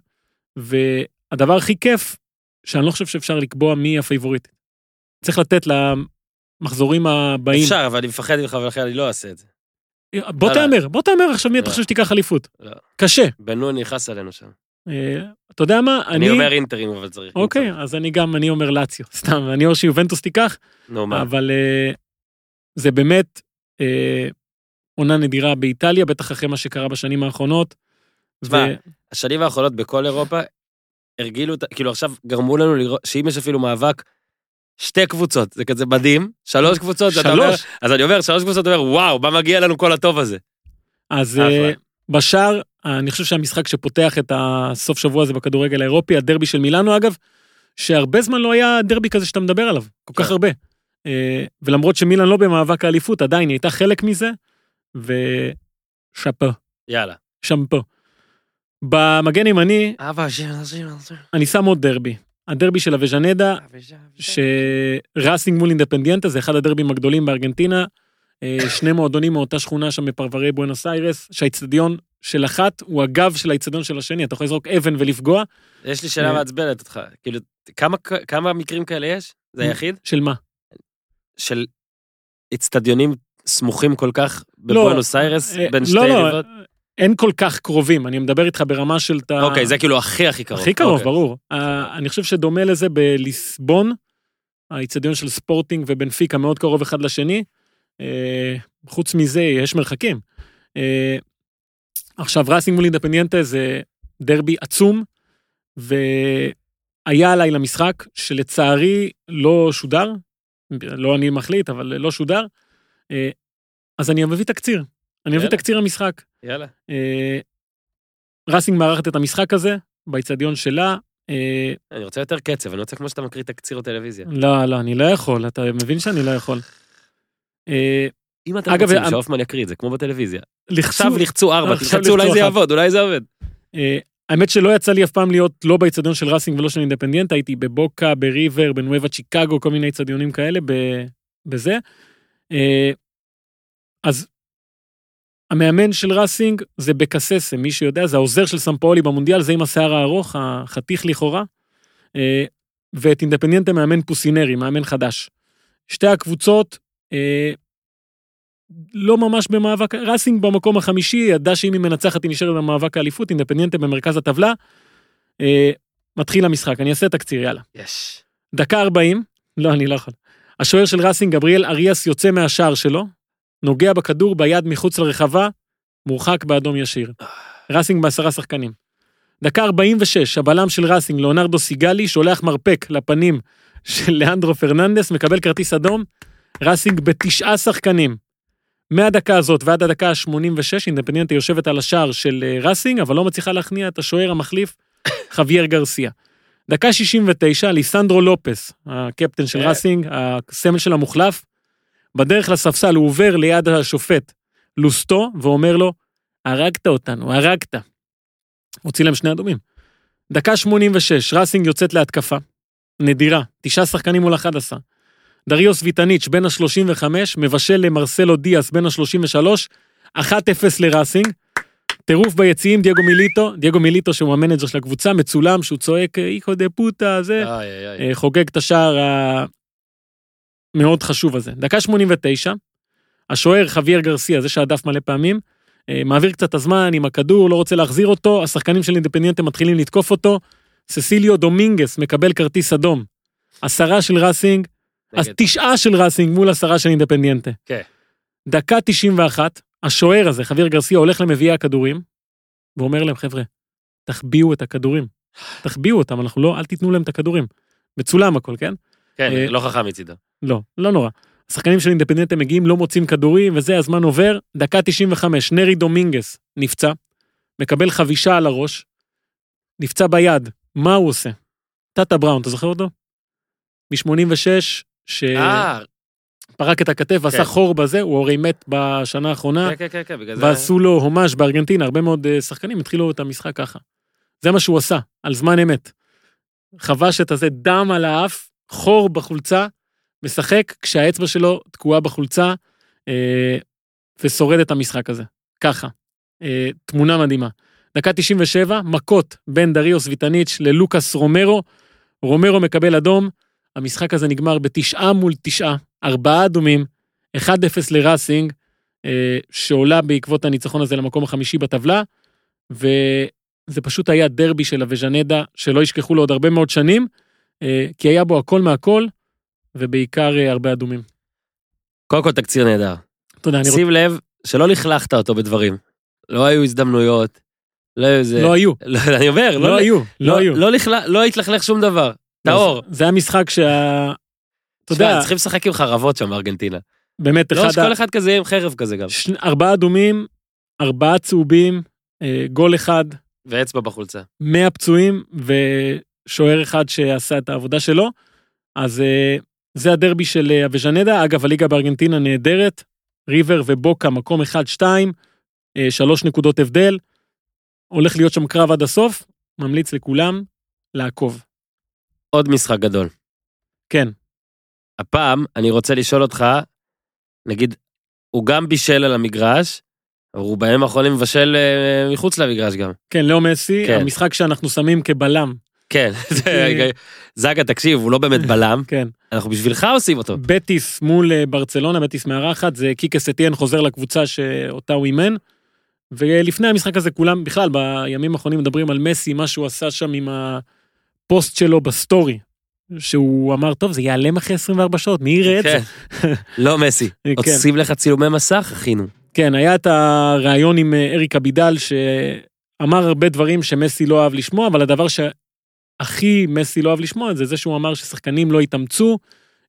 והדבר הכי כיף, שאני לא חושב שאפשר לקבוע מי ה favorite. צריך לתת למחזורים הבאים. אפשר, אבל אני מפחד ממך ולכן אני לא אעשה את זה. בוא לא, תהמר, בוא תהמר עכשיו מי אתה לא. חושב שתיקח אליפות. לא. קשה. בן נון נכנס עלינו שם. אה, אתה יודע מה, אני אני... אומר אינטר, אבל צריך. אוקיי, אז אני גם, אני אומר לאציו, סתם, אני אומר שיובנטוס תיקח? אבל אה, זה באמת אה, עונה נדירה באיטליה, בטח אחרי מה שקרה בשנים האחרונות. תשמע, השנים האחרונות בכל אירופה, הרגילו, כאילו עכשיו גרמו לנו לראות, שאם יש אפילו מאבק, שתי קבוצות, זה כזה מדהים, שלוש קבוצות, שאתה אומר, שלוש. אז אני אומר, שלוש קבוצות, אתה אומר, וואו, מה מגיע לנו כל הטוב הזה? אז אחלה. אה, בשער, אני חושב שהמשחק שפותח את הסוף שבוע הזה בכדורגל האירופי, הדרבי של מילאנו אגב, שהרבה זמן לא היה דרבי כזה שאתה מדבר עליו, כל כך כן. הרבה. אה, ולמרות שמילאן לא במאבק האליפות, עדיין היא הייתה חלק מזה, ושאפו, יאללה. שמפו. במגן ימני, אני שם עוד דרבי. הדרבי של הווז'נדה, שראסינג מול אינדפנדיאנטה, זה אחד הדרבים הגדולים בארגנטינה. אה, שני מועדונים מאותה שכונה שם בפרברי בואנוס איירס, שהאיצטדיון של אחת הוא הגב של האיצטדיון של השני, אתה יכול לזרוק אבן ולפגוע. יש לי שאלה אה. מעצבנת אותך, כאילו, כמה- כמה מקרים כאלה יש? זה. היחיד? של מה? של אצטדיונים סמוכים כל כך בבואנוס איירס, אה, בין שתי לא, לא, יריבות? אין כל כך קרובים, אני מדבר איתך ברמה של... אוקיי, זה כאילו הכי הכי קרוב. הכי קרוב, אוקיי. ברור. אה, אני חושב שדומה לזה בליסבון, האיצטדיון של ספורטינג ובנפיקה מאוד קרוב אחד לשני. אה, חוץ מזה, יש מרחקים. אה, עכשיו, ראסינג מול אינדפנדיאנטה זה דרבי עצום, והיה עליי למשחק, שלצערי לא שודר, לא אני מחליט, אבל לא שודר, אה, אז אני מביא תקציר. אני מביא יאללה. תקציר למשחק. יאללה. אה, ראסינג מארחת את המשחק הזה, באיצטדיון שלה. אה, אני רוצה יותר קצב, אני רוצה כמו שאתה מקריא תקציר בטלוויזיה. לא, לא, אני לא יכול, אתה מבין שאני לא יכול. אה, אם אתם אגב, רוצים שהופמן יקריא את זה, כמו בטלוויזיה. עכשיו לחצו ארבע, עכשיו תלחצו, אולי זה. יעבוד, אולי זה עובד. האמת שלא יצא לי אף פעם להיות לא באיצטדיון של ראסינג ולא של אינדפנדיאנט, הייתי בבוקה, בריבר, בנואבה צ'יקגו, כל מיני איצטדיונים כאלה, בזה. אז המאמן של ראסינג זה בקססה, מי שיודע, זה העוזר של סמפאולי במונדיאל, זה עם השיער הארוך, החתיך לכאורה. אה, ואת אינדפנדיאנטה מאמן פוסינרי, מאמן חדש. שתי הקבוצות, אה, לא ממש במאבק, ראסינג במקום החמישי, ידע שאם היא מנצחת היא נשארת במאבק האליפות, אינדפנדיאנטה במרכז הטבלה. אה, מתחיל המשחק, אני אעשה תקציר, יאללה. יש. דקה 40, לא, אני לא יכול. השוער של ראסינג, גבריאל אריאס, יוצא מהשער שלו, נוגע בכדור ביד מחוץ לרחבה, מורחק באדום ישיר. ראסינג בעשרה שחקנים. דקה 46, הבלם של ראסינג, ליאונרדו סיגלי, שולח מרפק לפנים של לאנדרו פרננדס, מקבל כרטיס אדום, ראסינג בתשעה שחקנים. מהדקה הזאת ועד הדקה ה-86, אינדפנדיאנטה יושבת על השער של אה, ראסינג, אבל לא מצליחה להכניע את השוער המחליף, חוויאר גרסיה. דקה 69, ליסנדרו לופס, הקפטן של כן. ראסינג, הסמל של המוחלף, בדרך לספסל הוא עובר ליד השופט לוסטו, ואומר לו, הרגת אותנו, הרגת. הוציא להם שני אדומים. דקה 86, ראסינג יוצאת להתקפה. נדירה, תשעה שחקנים מול 11. דריוס ויטניץ' בן ה-35, מבשל למרסלו דיאס בן ה-33, 1-0 לראסינג. טירוף ביציעים, דייגו מיליטו, דייגו מיליטו שהוא המנג'ר של הקבוצה, מצולם שהוא צועק hijo de puta, זה, איי, איי, איי. אה, חוגג את השער המאוד חשוב הזה. דקה 89, השוער חוויאר גרסיה, זה שהדף מלא פעמים, אה, מעביר קצת הזמן עם הכדור, לא רוצה להחזיר אותו, השחקנים של אינדפנדיאנטה מתחילים לתקוף אותו, ססיליו דומינגס מקבל כרטיס אדום. עשרה של ראסינג, אז. תשעה של ראסינג מול עשרה של אינדפנדיאנטה. כן. דקה 91, השוער הזה, חביר גרסיה, הולך למביאי הכדורים, ואומר להם, חבר'ה, תחביאו את הכדורים. תחביאו אותם, אנחנו לא, אל תיתנו להם את הכדורים. מצולם הכל, כן? כן, אה, לא חכם מצידו. לא, לא נורא. השחקנים של אינדפנדנטה מגיעים, לא מוצאים כדורים, וזה, הזמן עובר. דקה 95, נרי דומינגס נפצע, מקבל חבישה על הראש, נפצע ביד, מה הוא עושה? טאטה בראון, אתה זוכר אותו? מ-86, שפרק אה, את הכתף ועשה כן. חור בזה, הוא הרי מת בשנה האחרונה, כן, כן, כן, כן, בגלל זה... ועשו לו הומאז' בארגנטינה, הרבה מאוד אה, שחקנים התחילו את המשחק ככה. זה מה שהוא עשה, על זמן אמת. חבש את הזה דם על האף, חור בחולצה, משחק כשהאצבע שלו תקועה בחולצה, אה, ושורד את המשחק הזה. ככה. אה, תמונה מדהימה. דקה 97, מכות בין דריוס ויטניץ' ללוקאס רומרו. רומרו מקבל אדום, המשחק הזה נגמר בתשעה מול תשעה, ארבעה אדומים, 1-0 לראסינג, אה, שעולה בעקבות הניצחון הזה למקום החמישי בטבלה, וזה פשוט היה דרבי של אבז'נדה, שלא ישכחו לו עוד הרבה מאוד שנים, כי היה בו הכל מהכל, ובעיקר אה, הרבה אדומים. קודם כל תקציר נהדר. תודה, אני רוצה... שים לב שלא לכלכת אותו בדברים. לא היו הזדמנויות. לא היו זה... לא היו, לא, אני אומר, לא היו, לא היו. לא לכלה- לא התלכלך שום דבר. טהור. זה היה משחק שה... אתה יודע, צריכים לשחק עם חרבות שם בארגנטינה. באמת לא, אחד... שכל אחד כזה יהיה עם חרב כזה גם. ארבעה אדומים, ארבעה צהובים, אה, גול אחד, ואצבע בחולצה. 100 פצועים ושוער אחד שעשה את העבודה שלו. אז אה, זה הדרבי של אה, אבז'נדה. אגב, הליגה בארגנטינה נהדרת. ריבר ובוקה, מקום 1-2, אה, שלוש נקודות הבדל. הולך להיות שם קרב עד הסוף. ממליץ לכולם לעקוב. עוד משחק גדול. כן, הפעם אני רוצה לשאול אותך, נגיד, הוא גם בישל על המגרש, אבל הוא בימים האחרונים מבשל מחוץ למגרש גם. כן, לאו מסי, כן. המשחק שאנחנו שמים כבלם. כן, זה- זגה, תקשיב, הוא לא באמת בלם, כן. אנחנו בשבילך עושים אותו. בטיס מול אה, ברצלונה, בטיס מארחת, זה קיקה סטיאן חוזר לקבוצה שאותה הוא אימן. ולפני המשחק הזה כולם, בכלל, בימים האחרונים מדברים על מסי, מה שהוא עשה שם עם הפוסט שלו בסטורי. שהוא אמר, טוב, זה ייעלם אחרי 24 שעות, מי יראה את זה? כן. לא מסי, כן. עושים לך צילומי מסך, אחינו. כן, היה את הריאיון עם אה, אריק אבידל, שאמר הרבה דברים שמסי לא אהב לשמוע, אבל הדבר שהכי מסי לא אהב לשמוע זה זה שהוא אמר ששחקנים לא התאמצו,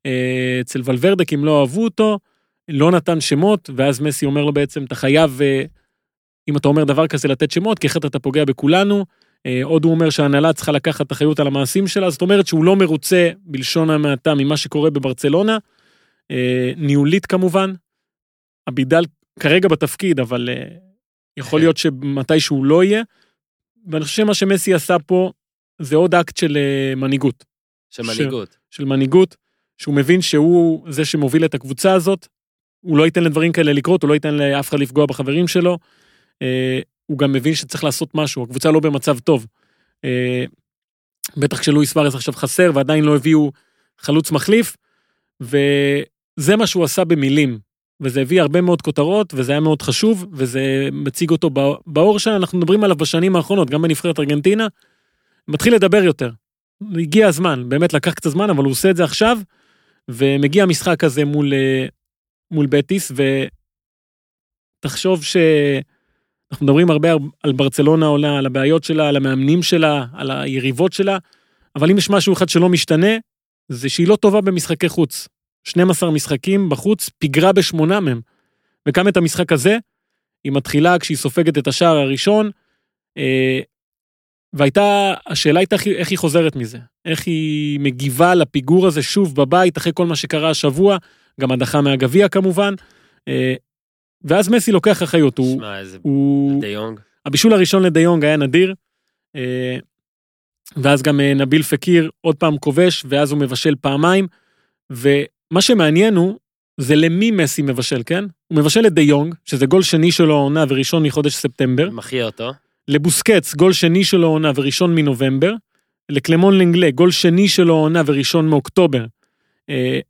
אה, אצל ולוורדה כי הם לא אהבו אותו, לא נתן שמות, ואז מסי אומר לו בעצם, אתה חייב, אה, אם אתה אומר דבר כזה, לתת שמות, כי אחרת אתה פוגע בכולנו. אה, עוד הוא אומר שההנהלה צריכה לקחת אחריות על המעשים שלה, זאת אומרת שהוא לא מרוצה, בלשון המעטה, ממה שקורה בברצלונה. ניהולית כמובן. אבידל כרגע בתפקיד, אבל יכול להיות שמתי שהוא לא יהיה. ואני חושב שמה שמסי עשה פה זה עוד אקט של אה, מנהיגות. של מנהיגות. של מנהיגות, שהוא מבין שהוא זה שמוביל את הקבוצה הזאת, הוא לא ייתן לדברים כאלה לקרות, הוא לא ייתן לאף אחד לפגוע בחברים שלו. אה, הוא גם מבין שצריך לעשות משהו, הקבוצה לא במצב טוב. אה, בטח כשלואיס סוארס עכשיו חסר ועדיין לא הביאו חלוץ מחליף, וזה מה שהוא עשה במילים. וזה הביא הרבה מאוד כותרות, וזה היה מאוד חשוב, וזה מציג אותו בא- באור שאנחנו מדברים עליו בשנים האחרונות, גם בנבחרת ארגנטינה. מתחיל לדבר יותר. הגיע הזמן, באמת לקח קצת זמן, אבל הוא עושה את זה עכשיו, ומגיע המשחק הזה מול, אה, מול בטיס, ותחשוב שאנחנו מדברים הרבה על ברצלונה עולה, על הבעיות שלה, על המאמנים שלה, על היריבות שלה, אבל אם יש משהו אחד שלא משתנה, זה שהיא לא טובה במשחקי חוץ. 12 משחקים בחוץ, פיגרה בשמונה מהם. וגם את המשחק הזה, היא מתחילה כשהיא סופגת את השער הראשון, אה, והייתה, השאלה הייתה איך היא- חוזרת מזה. איך היא מגיבה לפיגור הזה שוב בבית, אחרי כל מה שקרה השבוע, גם הדחה מהגביע כמובן. אה, ואז מסי לוקח אחריות, הוא... שמע, איזה הוא... דה יונג. הבישול הראשון לדיונג היה נדיר, אה, ואז גם אה, נביל פקיר עוד פעם כובש, ואז הוא מבשל פעמיים, ומה שמעניין הוא, זה למי מסי מבשל, כן? הוא מבשל לדיונג, שזה גול שני שלו העונה וראשון מחודש ספטמבר, מחיה אותו. לבוסקץ, גול שני שלו העונה וראשון מנובמבר, לקלמון לנגלה, גול שני שלו העונה וראשון מאוקטובר. אה,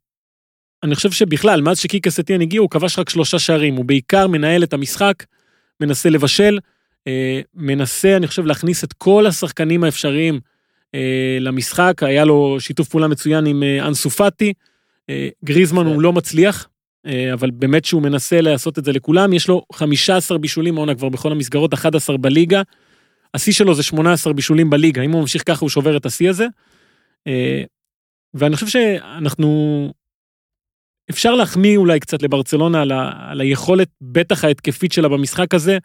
אני חושב שבכלל, מאז שקיקה סטיאן הגיע, הוא כבש רק שלושה שערים, הוא בעיקר מנהל את המשחק, מנסה לבשל, אה, מנסה, אני חושב, להכניס את כל השחקנים האפשריים אה, למשחק, היה לו שיתוף פעולה מצוין עם אה, אנסו פאטי. אה, גריזמן. הוא לא מצליח, אבל באמת שהוא מנסה לעשות את זה לכולם. יש לו 15 בישולים העונה כבר בכל המסגרות, 11 בליגה. השיא שלו זה 18 בישולים בליגה, אם הוא ממשיך ככה הוא שובר את השיא הזה. אה, ואני חושב שאנחנו... אפשר להחמיא אולי קצת לברצלונה על, ה... על היכולת, בטח ההתקפית שלה במשחק הזה,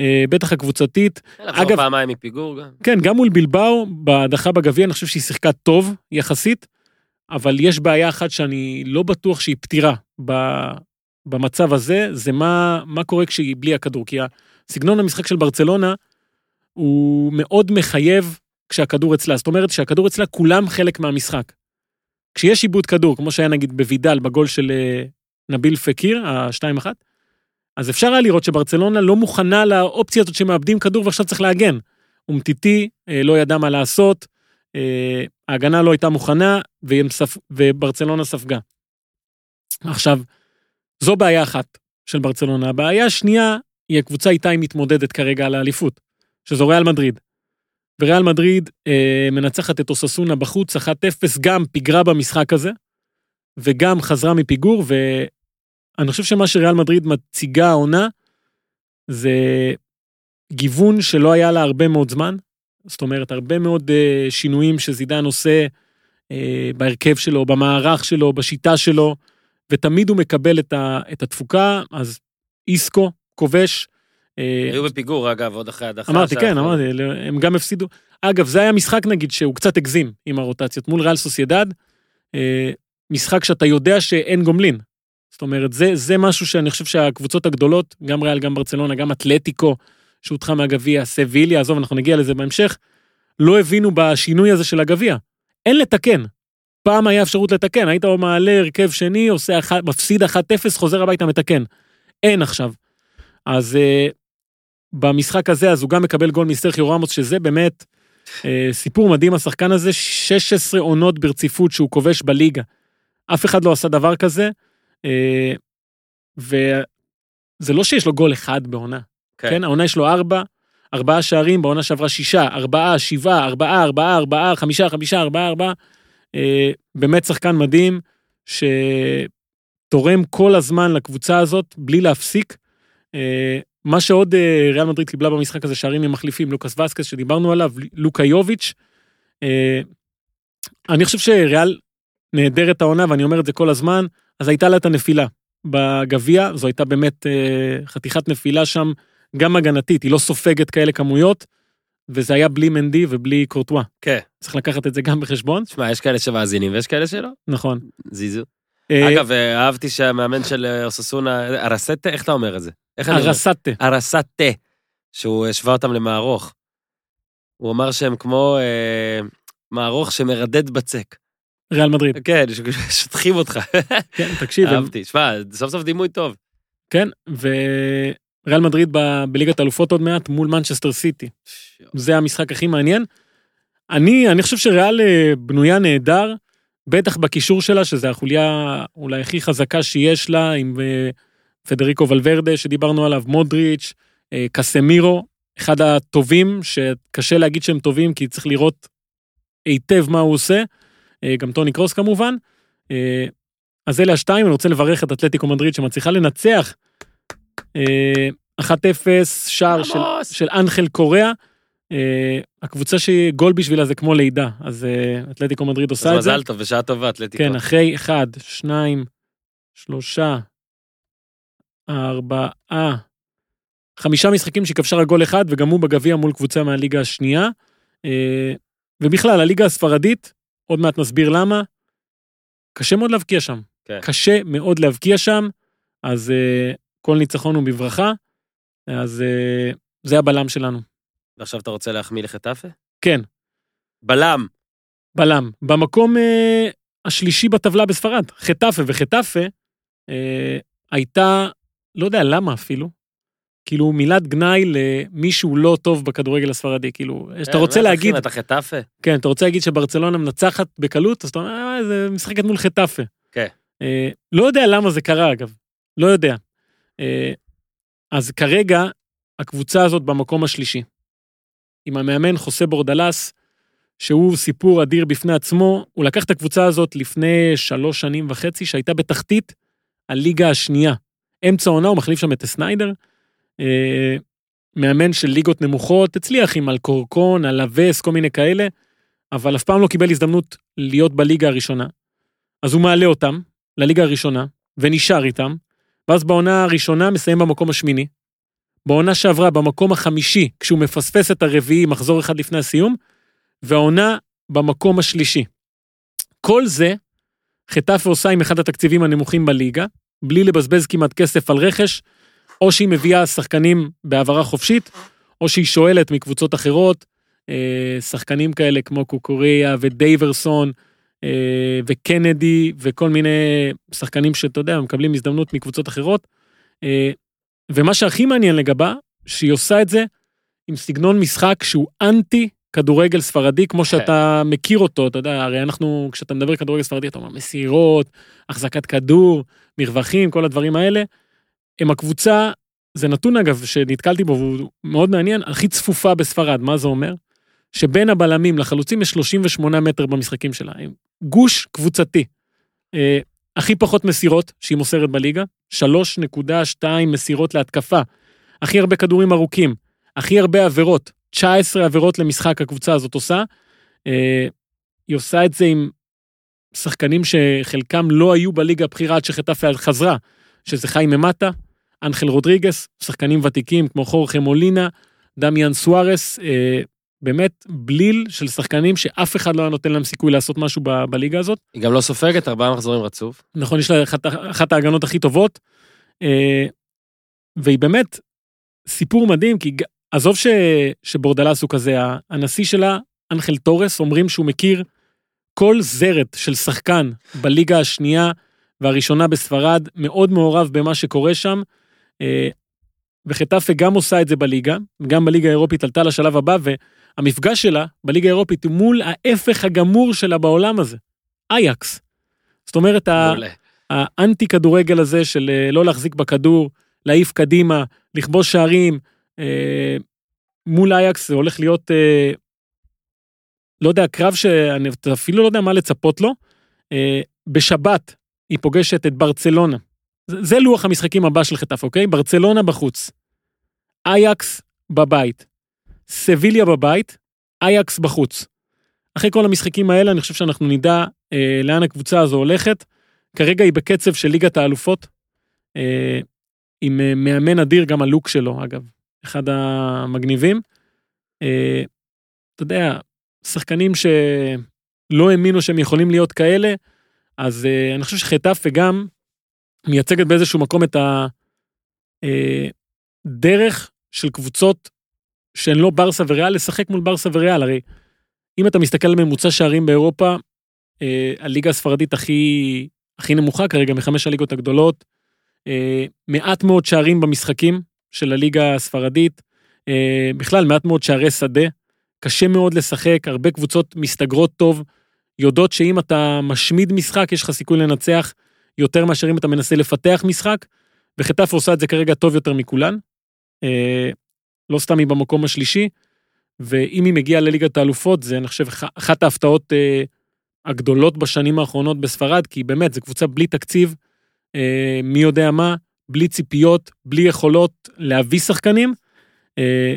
אה, בטח הקבוצתית. לחזור אגב- פעמיים מפיגור גם. כן, גם מול בלבאו, בהדחה בגביע, אני חושב שהיא שיחקה טוב יחסית, אבל יש בעיה אחת שאני לא בטוח שהיא פתירה. במצב הזה, זה מה, מה קורה כשהיא בלי הכדור. כי סגנון המשחק של ברצלונה הוא מאוד מחייב כשהכדור אצלה. זאת אומרת, כשהכדור אצלה כולם חלק מהמשחק. כשיש עיבוד כדור, כמו שהיה נגיד בוידל, בגול של אה, נביל פקיר, ה-2-1, אז אפשר היה לראות שברצלונה לא מוכנה לאופציה הזאת שמאבדים כדור ועכשיו צריך להגן. אומטיטי אה, לא ידע מה לעשות, אה, ההגנה לא הייתה מוכנה. וברצלונה ספגה. עכשיו, זו בעיה אחת של ברצלונה. הבעיה השנייה היא הקבוצה איתה היא מתמודדת כרגע על האליפות, שזו ריאל מדריד. וריאל מדריד אה, מנצחת את אוססונה בחוץ, 1-0, גם פיגרה במשחק הזה, וגם חזרה מפיגור, ואני חושב שמה שריאל מדריד מציגה העונה, זה גיוון שלא היה לה הרבה מאוד זמן. זאת אומרת, הרבה מאוד אה, שינויים שזידן עושה אה, בהרכב שלו, במערך שלו, בשיטה שלו, ותמיד הוא מקבל את, ה, את התפוקה, אז איסקו, כובש. אה, היו בפיגור, אגב, עוד אחרי הדחה. אמרתי, כן, יכול- אמרתי, הם גם הפסידו. אגב, זה היה משחק, נגיד, שהוא קצת הגזים עם הרוטציות. מול ריאל סוסיידד, אה, משחק שאתה יודע שאין גומלין. זאת אומרת, זה, זה משהו שאני חושב שהקבוצות הגדולות, גם ריאל, גם ברצלונה, גם אתלטיקו, שהודחה מהגביע, סביליה, עזוב, אנחנו נגיע לזה בהמשך, לא הבינו בשינוי הזה של הגביע. אין לתקן. פעם היה אפשרות לתקן, היית מעלה הרכב שני, עושה אחת, מפסיד 1-0, חוזר הביתה, מתקן. אין עכשיו. אז אה, במשחק הזה, אז הוא גם מקבל גול מסרחיו רמוס, שזה באמת אה, סיפור מדהים, השחקן הזה, 16 עונות ברציפות שהוא כובש בליגה. אף אחד לא עשה דבר כזה, אה, וזה לא שיש לו גול אחד בעונה. כן. כן, העונה יש לו ארבע, ארבעה שערים, בעונה שעברה שישה, ארבעה, שבעה, ארבעה, ארבעה, ארבעה, חמישה, חמישה, ארבעה, ארבעה. באמת שחקן מדהים, שתורם כל הזמן לקבוצה הזאת, בלי להפסיק. אה, מה שעוד אה, ריאל מדריד קיבלה במשחק הזה, שערים ממחליפים, לוקאס וסקס שדיברנו עליו, לוקה יוביץ'. אה, אני חושב שריאל נהדרת העונה, ואני אומר את זה כל הזמן, אז הייתה לה את הנפילה בגביע, זו הייתה באמת אה, חתיכת נפילה שם, גם הגנתית, היא לא סופגת כאלה כמויות, וזה היה בלי מנדי ובלי קורטואה. כן. צריך לקחת את זה גם בחשבון, תשמע, יש כאלה שמאזינים ויש כאלה שלא. נכון. זיזו. אה, אגב, אה, אהבתי שהמאמן של אה, אוססונה, ארסטה, איך אתה אומר את זה? ארסטה. ארסטה, שהוא השווה אותם למערוך. הוא אמר שהם כמו אה, מערוך שמרדד בצק. ריאל מדריד. כן, שותחים אותך. כן, תקשיב, אהבתי. שמע, סוף סוף דימוי טוב. כן, וריאל מדריד ב- בליגת האלופות עוד מעט מול מנצ'סטר סיטי. זה המשחק הכי מעניין. אני, אני חושב שריאל אה, בנויה נהדר, בטח בקישור שלה, שזה החוליה אולי הכי חזקה שיש לה, עם אה, פדריקו ולוורדה שדיברנו עליו, מודריץ', אה, קסמירו, אחד הטובים, שקשה להגיד שהם טובים, כי צריך לראות היטב מה הוא עושה, גם טוני קרוס כמובן. אז אלה השתיים, אני רוצה לברך את אתלטיקו מדריד שמצליחה לנצח 1-0, שער של! של אנחל קוריאה. אה, הקבוצה שגול בשבילה זה כמו לידה, אז אה, אתלטיקו מדריד אז עושה את זה. מזל טוב ושעה טובה, אתלטיקו. כן, אחרי אחד, שניים, שלושה, ארבעה, חמישה משחקים שכבשה רק גול אחד, וגם הוא בגביע מול קבוצה מהליגה השנייה. אה, ובכלל, הליגה הספרדית, עוד מעט נסביר למה, קשה מאוד להבקיע שם. כן. קשה מאוד להבקיע שם, אז אה, כל ניצחון הוא בברכה, אז אה, זה הבלם שלנו. ועכשיו אתה רוצה להחמיא לחטאפה? כן, בלם. בלם. במקום אה, השלישי בטבלה בספרד, חטאפה, וחטאפה אה, הייתה, לא יודע למה אפילו, כאילו מילת גנאי למישהו לא טוב בכדורגל הספרדי, כאילו, אתה רוצה אה, להגיד, אתה חטאפה? כן, אתה רוצה להגיד שברצלונה מנצחת בקלות, אז אתה אומר, אה, זה משחקת מול חטאפה. כן. אה, לא יודע למה זה קרה, אגב. לא יודע. אה, אז כרגע, הקבוצה הזאת במקום השלישי. עם המאמן חוסה בורדלס, שהוא סיפור אדיר בפני עצמו, הוא לקח את הקבוצה הזאת לפני שלוש שנים וחצי, שהייתה בתחתית הליגה השנייה. אמצע העונה הוא מחליף שם את סניידר, אה, מאמן של ליגות נמוכות, הצליח עם אלקורקון, אלווס, כל מיני כאלה, אבל אף פעם לא קיבל הזדמנות להיות בליגה הראשונה. אז הוא מעלה אותם לליגה הראשונה, ונשאר איתם, ואז בעונה הראשונה מסיים במקום השמיני. בעונה שעברה במקום החמישי, כשהוא מפספס את הרביעי מחזור אחד לפני הסיום, והעונה במקום השלישי. כל זה, חטאפה עושה עם אחד התקציבים הנמוכים בליגה, בלי לבזבז כמעט כסף על רכש, או שהיא מביאה שחקנים בהעברה חופשית, או שהיא שואלת מקבוצות אחרות, אה, שחקנים כאלה כמו קוקוריה ודייברסון, וקנדי, וכל מיני שחקנים שאתה יודע, מקבלים הזדמנות מקבוצות אחרות. אה, ומה שהכי מעניין לגבה, שהיא עושה את זה עם סגנון משחק שהוא אנטי כדורגל ספרדי, כמו שאתה מכיר אותו, אתה יודע, הרי אנחנו, כשאתה מדבר כדורגל ספרדי, אתה אומר מסירות, החזקת כדור, מרווחים, כל הדברים האלה. הם הקבוצה, זה נתון אגב שנתקלתי בו והוא מאוד מעניין, הכי צפופה בספרד, מה זה אומר? שבין הבלמים לחלוצים יש 38 מטר במשחקים שלה, הם גוש קבוצתי. אה, הכי פחות מסירות שהיא מוסרת בליגה, 3.2 מסירות להתקפה. הכי הרבה כדורים ארוכים, הכי הרבה עבירות, 19 עבירות למשחק הקבוצה הזאת עושה. אה, היא עושה את זה עם שחקנים שחלקם לא היו בליגה הבכירה עד שחטאפה חזרה, שזה חיים ממטה, אנחל רודריגס, שחקנים ותיקים כמו חורכה מולינה, דמיאן סוארס, אה, באמת בליל של שחקנים שאף אחד לא היה נותן להם סיכוי לעשות משהו ב- בליגה הזאת. היא גם לא סופגת ארבעה מחזורים רצוף. נכון, יש לה אחת, אחת ההגנות הכי טובות, אה, והיא באמת סיפור מדהים, כי עזוב ש, שבורדלס הוא כזה, הנשיא שלה, אנחל תורס, אומרים שהוא מכיר כל זרת של שחקן בליגה השנייה והראשונה בספרד, מאוד מעורב במה שקורה שם, אה, וחטאפה גם עושה את זה בליגה, גם בליגה האירופית עלתה לשלב הבא, והמפגש שלה בליגה האירופית הוא מול ההפך הגמור שלה בעולם הזה, אייקס. זאת אומרת. האנטי כדורגל הזה של אה, לא להחזיק בכדור, להעיף קדימה, לכבוש שערים, אה, מול אייקס זה הולך להיות, אה, לא יודע, קרב שאני אפילו לא יודע מה לצפות לו. אה, בשבת היא פוגשת את ברצלונה. זה, זה לוח המשחקים הבא של חטף, אוקיי? ברצלונה בחוץ. אייקס בבית. סביליה בבית, אייקס בחוץ. אחרי כל המשחקים האלה, אני חושב שאנחנו נדע אה, לאן הקבוצה הזו הולכת. כרגע היא בקצב של ליגת האלופות, אה, עם אה, מאמן אדיר, גם הלוק שלו, אגב, אחד המגניבים. אה, אתה יודע, שחקנים שלא האמינו שהם יכולים להיות כאלה, אז אה, אני חושב שחטאפה גם מייצגת באיזשהו מקום את הדרך של קבוצות שהן לא ברסה וריאל, לשחק מול ברסה וריאל, הרי אם אתה מסתכל על ממוצע שערים באירופה, אה, הליגה הספרדית הכי, הכי נמוכה כרגע מחמש הליגות הגדולות, אה, מעט מאוד שערים במשחקים של הליגה הספרדית, אה, בכלל מעט מאוד שערי שדה, קשה מאוד לשחק, הרבה קבוצות מסתגרות טוב, יודעות שאם אתה משמיד משחק, יש לך סיכוי לנצח יותר מאשר אם אתה מנסה לפתח משחק, וחטף עושה את זה כרגע טוב יותר מכולן. לא סתם היא במקום השלישי, ואם היא מגיעה לליגת האלופות, זה אני חושב אח- אחת ההפתעות אה, הגדולות בשנים האחרונות בספרד, כי באמת, זו קבוצה בלי תקציב, אה, מי יודע מה, בלי ציפיות, בלי יכולות להביא שחקנים, אה,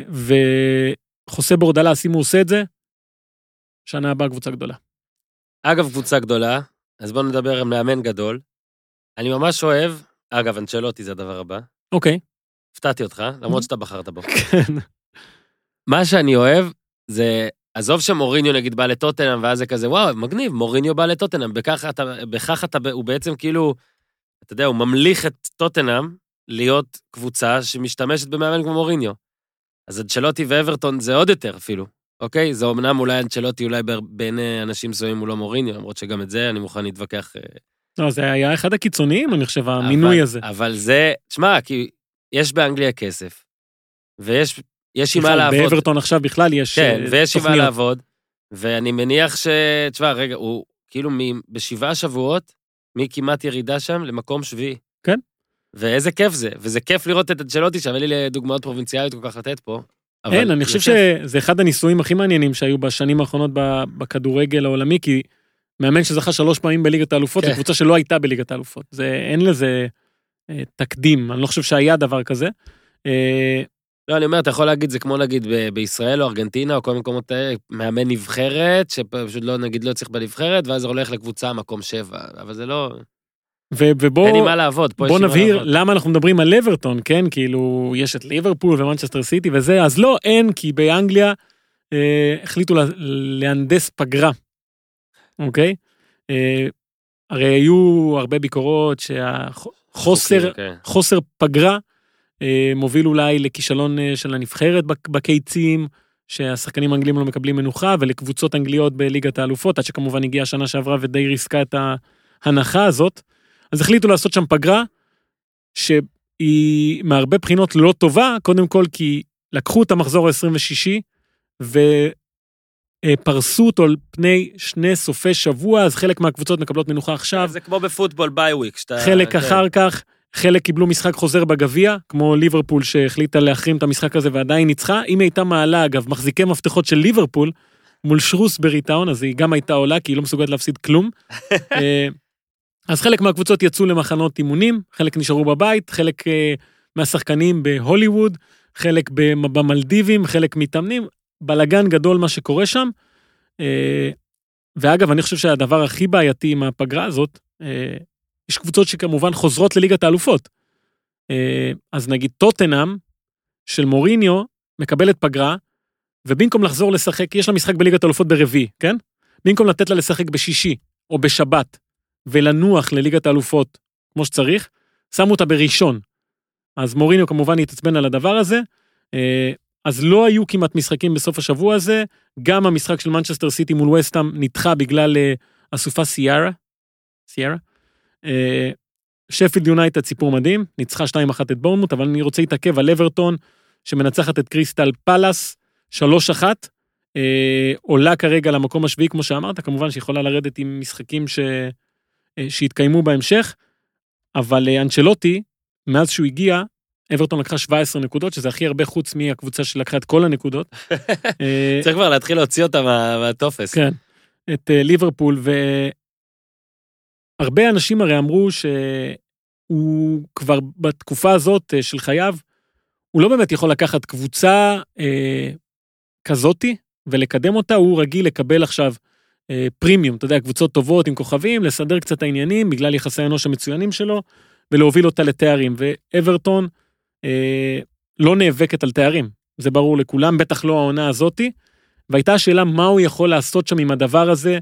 וחוסה בורדלס, אם הוא עושה את זה, שנה הבאה קבוצה גדולה. אגב, קבוצה גדולה, אז בואו נדבר עם מאמן גדול. אני ממש אוהב, אגב, אנצ'לוטי זה הדבר הבא. אוקיי, הפתעתי אותך, למרות שאתה בחרת בו. כן. מה שאני אוהב זה, עזוב שמוריניו נגיד בא לטוטנאם, ואז זה כזה, וואו, מגניב, מוריניו בא לטוטנאם, בכך אתה, בכך אתה, הוא בעצם כאילו, אתה יודע, הוא ממליך את טוטנאם להיות קבוצה שמשתמשת במאמן כמו מוריניו. אז אנצ'לוטי ואברטון זה עוד יותר אפילו, אוקיי? זה אמנם אולי אנצ'לוטי, אולי ב- בעיני אנשים מסוימים הוא לא מוריניו, למרות שגם את זה אני מוכן להתווכח. אה, לא, זה היה אחד הקיצוניים, אני חושב, המינוי אבל- הזה. אבל זה, תשמע, כי יש באנגליה כסף, ויש יש עם מה לעבוד. באברטון עכשיו בכלל יש כן, אה, ויש עם מה תוכניות. לעבוד, ואני מניח ש... תשמע, רגע, הוא כאילו מ... בשבעה שבועות, מכמעט ירידה שם למקום שביעי. כן. ואיזה כיף זה, וזה כיף לראות את אנצ'לוטי, שווה לי דוגמאות פרובינציאליות כל כך לתת פה. אין, אני חושב שזה אחד הניסויים הכי מעניינים שהיו בשנים האחרונות בכדורגל העולמי, כי מאמן שזכה שלוש פעמים בליגת האלופות, כן. זו קבוצה שלא הייתה בליגת האלופות. זה, אין לזה תקדים, אני לא חושב שהיה דבר כזה. אה, לא, אני אומר, אתה יכול להגיד, זה כמו נגיד בישראל או ארגנטינה או כל מקומות האלה, מאמן נבחרת, שפשוט לא, נגיד, לא צריך בנבחרת, ואז הולך לקבוצה מקום שבע, אבל זה לא... ו- ובוא... אין לי מה לעבוד, פה יש בוא נבהיר. למה אנחנו מדברים על אברטון, כן? כאילו, יש את ליברפול ומנצ'סטר סיטי וזה, אז לא, אין, כי באנגליה אה, החליטו לה, להנדס פגרה, אוקיי? אה, הרי היו הרבה ביקורות שהחוסר אוקיי. חוסר פגרה אה, מוביל אולי לכישלון אה, של הנבחרת בק- בקיצים, שהשחקנים האנגלים לא מקבלים מנוחה, ולקבוצות אנגליות בליגת האלופות, עד שכמובן הגיעה השנה שעברה ודי ריסקה את ההנחה הזאת. אז החליטו לעשות שם פגרה, שהיא מהרבה בחינות לא טובה, קודם כל כי לקחו את המחזור ה-26, ופרסו אותו על פני שני סופי שבוע, אז חלק מהקבוצות מקבלות מנוחה עכשיו, זה כמו בפוטבול bye week, שאתה... חלק כן. אחר כך, חלק קיבלו משחק חוזר בגביע, כמו ליברפול שהחליטה להחרים את המשחק הזה ועדיין ניצחה. אם היא הייתה מעלה, אגב, מחזיקי מפתחות של ליברפול, מול שרוסברי טאון, אז היא גם הייתה עולה, כי היא לא מסוגלת להפסיד כלום. אה, אז חלק מהקבוצות יצאו למחנות אימונים, חלק נשארו בבית, חלק אה, מהשחקנים בהוליווד, חלק במ- במלדיבים, חלק מתאמנים. בלגן גדול מה שקורה שם. אה, ואגב, אני חושב שהדבר הכי בעייתי עם הפגרה הזאת, אה, יש קבוצות שכמובן חוזרות לליגת האלופות. אה, אז נגיד טוטנאם של מוריניו מקבלת פגרה, ובמקום לחזור לשחק, יש לה משחק בליגת האלופות ברביעי, כן? במקום לתת לה לשחק בשישי או בשבת ולנוח לליגת האלופות כמו שצריך, שמו אותה בראשון. אז מוריניו כמובן התעצבן על הדבר הזה. אז לא היו כמעט משחקים בסוף השבוע הזה, גם המשחק של מנצ'סטר סיטי מול וסטאם נדחה בגלל אה, אסופה. סיירה. אה, שפילד יונייטד סיפור מדהים, ניצחה 2-1 את בורנמוט, אבל אני רוצה להתעכב על אברטון, שמנצחת את קריסטל פלאס 3-1, אה, עולה כרגע למקום השביעי, כמו שאמרת, כמובן שיכולה לרדת עם משחקים ש... אה, שיתקיימו בהמשך, אבל אה, אנצ'לוטי, מאז שהוא הגיע, אברטון לקחה 17 נקודות, שזה הכי הרבה חוץ מהקבוצה שלקחה את כל הנקודות. אה, צריך כבר להתחיל להוציא אותה מה- מהטופס. כן, את אה, ליברפול, והרבה אנשים הרי אמרו שהוא כבר בתקופה הזאת אה, של חייו, הוא לא באמת יכול לקחת קבוצה אה, כזאתי ולקדם אותה, הוא רגיל לקבל עכשיו אה, פרימיום, אתה יודע, קבוצות טובות עם כוכבים, לסדר קצת העניינים בגלל יחסי האנוש המצוינים שלו, ולהוביל אותה לתארים. ואברטון אה, לא נאבקת על תארים, זה ברור לכולם, בטח לא העונה הזאתי. והייתה השאלה מה הוא יכול לעשות שם עם הדבר הזה,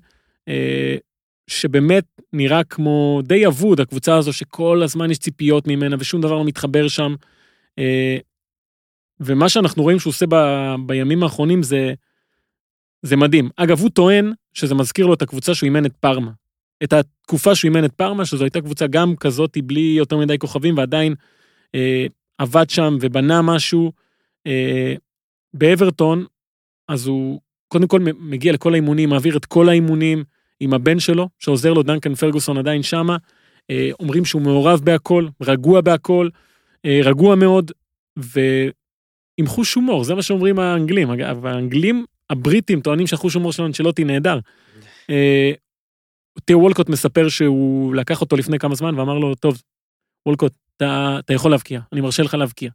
אה, שבאמת נראה כמו די אבוד, הקבוצה הזו שכל הזמן יש ציפיות ממנה ושום דבר לא מתחבר שם. אה, ומה שאנחנו רואים שהוא עושה ב, בימים האחרונים זה, זה מדהים. אגב, הוא טוען שזה מזכיר לו את הקבוצה שהוא אימן את פארמה. את התקופה שהוא אימן את פארמה, שזו הייתה קבוצה גם כזאת בלי יותר מדי כוכבים, ועדיין אה, עבד שם ובנה משהו. אה, באברטון, אז הוא קודם כל מגיע לכל האימונים, מעביר את כל האימונים עם הבן שלו, שעוזר לו, דנקן פרגוסון עדיין שמה. אה, אומרים שהוא מעורב בהכל, רגוע בהכל, אה, רגוע מאוד, ועם חוש הומור, זה מה שאומרים האנגלים. אגב, האנגלים, הבריטים טוענים שהחוש הומור של אנצ'לוטי נהדר. אה, תיאו וולקוט מספר שהוא לקח אותו לפני כמה זמן ואמר לו, טוב, וולקוט, אתה, אתה יכול להבקיע, אני מרשה לך להבקיע.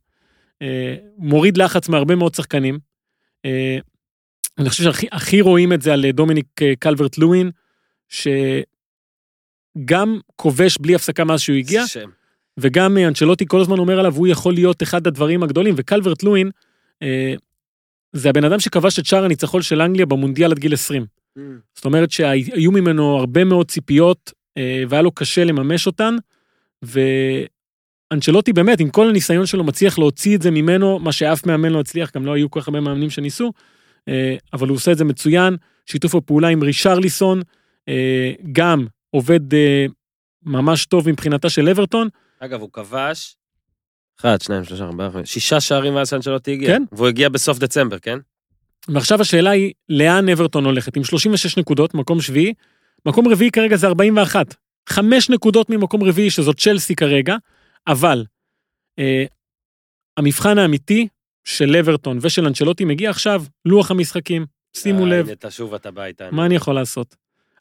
אה, מוריד לחץ מהרבה מאוד שחקנים. אה, אני חושב שהכי הכי רואים את זה על דומיניק אה, קלברט לואין, שגם כובש בלי הפסקה מאז שהוא הגיע, שם. וגם אה, אנצ'לוטי כל הזמן אומר עליו, הוא יכול להיות אחד הדברים הגדולים, וקלברט לואין, אה, זה הבן אדם שכבש את שער הניצחון של אנגליה במונדיאל עד גיל 20. זאת אומרת שהיו ממנו הרבה מאוד ציפיות, אה, והיה לו קשה לממש אותן, ואנצ'לוטי באמת, עם כל הניסיון שלו, מצליח להוציא את זה ממנו, מה שאף מאמן לא הצליח, גם לא היו כל כך הרבה מאמנים שניסו, אה, אבל הוא עושה את זה מצוין, שיתוף הפעולה עם רישרליסון, אה, גם עובד אה, ממש טוב מבחינתה של אברטון, אגב, הוא כבש... אחד, שניים, שלושה, ארבעה, שישה שערים מאז שאנצ'לוטי הגיע. כן. והוא הגיע בסוף דצמבר, כן? ועכשיו השאלה היא, לאן אברטון הולכת? עם 36 נקודות, מקום שביעי, מקום רביעי כרגע זה 41. חמש נקודות ממקום רביעי, שזאת צ'לסי כרגע, אבל אה, המבחן האמיתי, של אברטון ושל אנצ'לוטי מגיע עכשיו, לוח המשחקים, שימו אה, לב, הנה, תשוב אתה הביתה. מה אני יכול לעשות?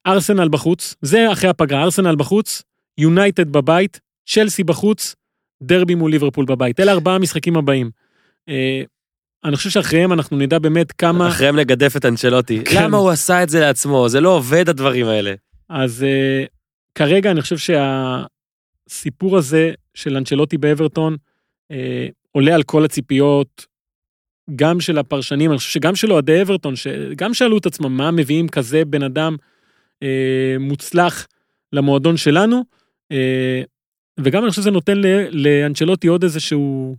ארסנל בחוץ, זה אחרי הפגרה, ארסנל בחוץ, יונייטד בבית, צ'לסי בחוץ, דרבי מול ליברפול בבית. אלה ארבעה המשחקים הבאים. אה, אני חושב שאחריהם אנחנו נדע באמת כמה... אחריהם נגדף את אנצ'לוטי. כן. למה הוא עשה את זה לעצמו? זה לא עובד הדברים האלה. אז uh, כרגע אני חושב שהסיפור הזה של אנצ'לוטי באברטון uh, עולה על כל הציפיות, גם של הפרשנים, אני חושב שגם של אוהדי אברטון, שגם שאלו את עצמם מה מביאים כזה בן אדם uh, מוצלח למועדון שלנו, uh, וגם אני חושב שזה נותן לאנצ'לוטי עוד איזשהו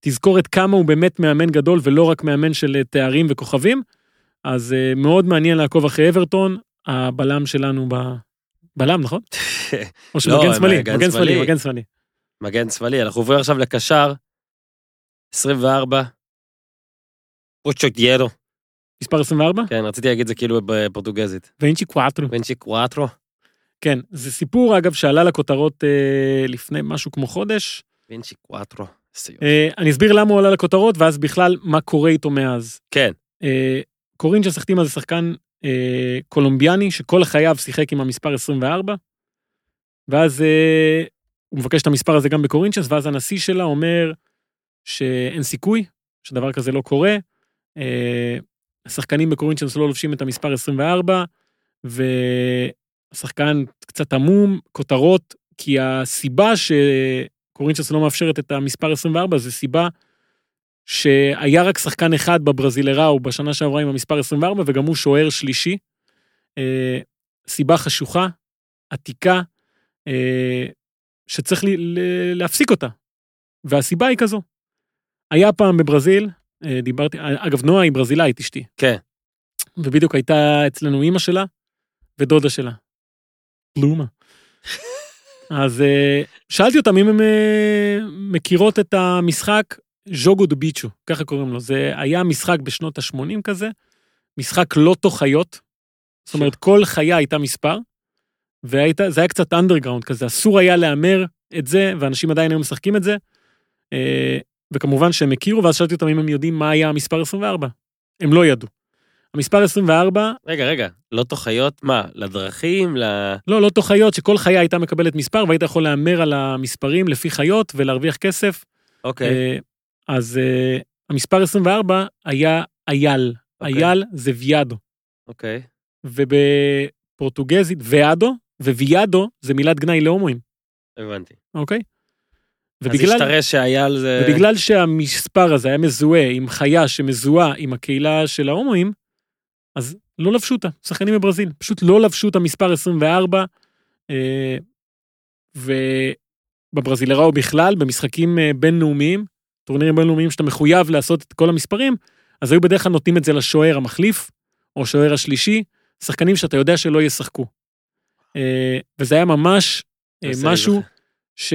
תזכורת כמה הוא באמת מאמן גדול ולא רק מאמן של אה, תארים וכוכבים. אז uh, מאוד מעניין לעקוב אחרי אברטון, הבלם שלנו. בלם, נכון? או לא, שמגן שמאלי, מגן מגן שמאלי. מגן שמאלי. מגן שמאלי, אנחנו עוברים עכשיו לקשר. 24. פוצ'וטיירו. מספר 24? כן, רציתי להגיד זה כאילו בפורטוגזית. ואינצ'י קואטרו. בנצ'י קוואטרו. כן, זה סיפור אגב שעלה לכותרות אה, לפני משהו כמו חודש. איזה יופי. אה, אני אסביר למה הוא עלה לכותרות ואז בכלל מה קורה איתו מאז. כן. אה, קורינצ'ס החתימה זה שחקן אה, קולומביאני שכל חייו שיחק עם המספר 24, ואז אה, הוא מבקש את המספר הזה גם בקורינצ'ס, ואז הנשיא שלה אומר שאין סיכוי, שדבר כזה לא קורה. אה, השחקנים בקורינצ'ס לא לובשים את המספר 24, והשחקן קצת עמום, כותרות, כי הסיבה שקורינצ'ס לא מאפשרת את המספר 24 זה סיבה שהיה רק שחקן אחד בברזילראו בשנה שעברה עם המספר 24, וגם הוא שוער שלישי. אה, סיבה חשוכה, עתיקה, אה, שצריך ל- ל- להפסיק אותה. והסיבה היא כזו. היה פעם בברזיל, אה, דיברתי, אגב, נועה היא ברזילאית, אשתי. כן. ובדיוק הייתה אצלנו אימא שלה ודודה שלה. פלומה. אז אה, שאלתי אותם אם הם אה, מכירות את המשחק ז'וגו דו ביצ'ו, ככה קוראים לו. זה היה משחק בשנות ה-80 כזה, משחק לוטו חיות. זאת אומרת, כל חיה הייתה מספר, וזה היה קצת אנדרגראונד כזה, אסור היה להמר את זה, ואנשים עדיין היו משחקים את זה. אה, וכמובן שהם הכירו, ואז שאלתי אותם אם הם יודעים מה היה המספר 24. הם לא ידעו. המספר 24, רגע, רגע, לא תוחיות, מה, לדרכים, ל... לא, לא תוך חיות, שכל חיה הייתה מקבלת מספר, והיית יכול להמר על המספרים לפי חיות ולהרוויח כסף. אוקיי. אז אה, המספר 24 היה אייל. אוקיי. אייל זה ויאדו. אוקיי. ובפורטוגזית ויאדו, וויאדו זה מילת גנאי להומואים, הבנתי. אוקיי? אז ובגלל, השתרש שאייל זה... ובגלל שהמספר הזה היה מזוהה עם חיה שמזוהה עם הקהילה של ההומואים, אז לא לבשו אותה, שחקנים בברזיל, פשוט לא לבשו את המספר 24, אה, ובברזילראו בכלל, במשחקים אה, בינלאומיים, טורנירים בינלאומיים שאתה מחויב לעשות את כל המספרים, אז היו בדרך כלל נותנים את זה לשוער המחליף, או שוער השלישי, שחקנים שאתה יודע שלא ישחקו. אה, וזה היה ממש אה, משהו. ש...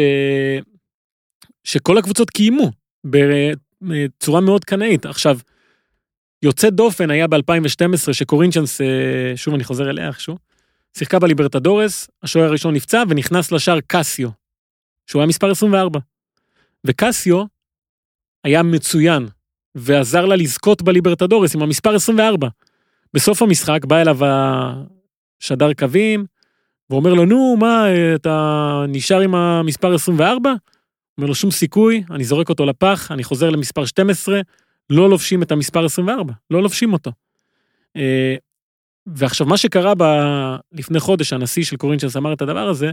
שכל הקבוצות קיימו בצורה מאוד קנאית. עכשיו, יוצא דופן היה ב-2012 שקורינצ'נס, אה, שוב אני חוזר אליה איכשהו, שיחקה בליברטדורס, השוער הראשון נפצע ונכנס לשער קסיו, שהוא היה מספר 24. וקסיו היה מצוין, ועזר לה לזכות בליברטדורס עם המספר 24. בסוף המשחק בא אליו השדר קווים, ואומר לו, נו, מה, אתה נשאר עם המספר 24? אומר לו, שום סיכוי, אני זורק אותו לפח, אני חוזר למספר 12, לא לובשים את המספר 24, לא לובשים אותו. אה, ועכשיו, מה שקרה ב... לפני חודש, הנשיא של קורינצ'נס אמר את הדבר הזה,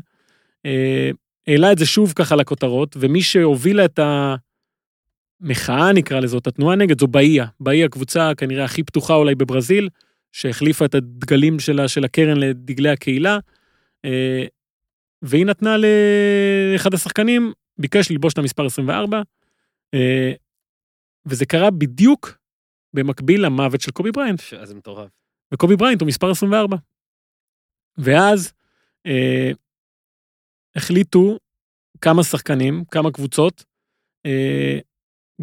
אה, העלה את זה שוב ככה לכותרות, ומי שהובילה את המחאה, נקרא לזאת, התנועה נגד, זו באיה. באיה הקבוצה כנראה הכי פתוחה אולי בברזיל, שהחליפה את הדגלים שלה, של הקרן לדגלי הקהילה, אה, והיא נתנה לאחד השחקנים, ביקש ללבוש את המספר 24, אה, וזה קרה בדיוק במקביל למוות של קובי בריינט. זה מטורף. וקובי בריינט הוא מספר 24. ואז אה, החליטו כמה שחקנים, כמה קבוצות, אה,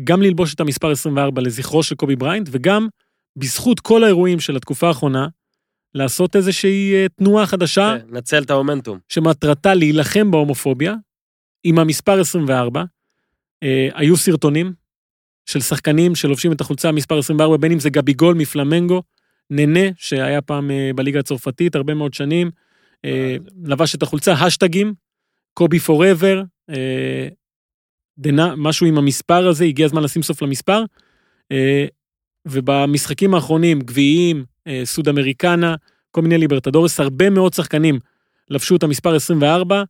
גם ללבוש את המספר 24 לזכרו של קובי בריינט, וגם בזכות כל האירועים של התקופה האחרונה, לעשות איזושהי אה, תנועה חדשה, כן, נצל את המומנטום. שמטרתה להילחם בהומופוביה, עם המספר 24. אה, היו סרטונים של שחקנים שלובשים את החולצה מספר 24, בין אם זה גביגול מפלמנגו, ננה, שהיה פעם אה, בליגה הצרפתית הרבה מאוד שנים, אה, לבש את החולצה, השטגים, קובי פוראבר, אה, דנה, משהו עם המספר הזה, הגיע הזמן לשים סוף למספר. אה, ובמשחקים האחרונים, גביעיים, אה, סוד אמריקנה, כל מיני ליברטדורס, הרבה מאוד שחקנים לבשו את המספר 24,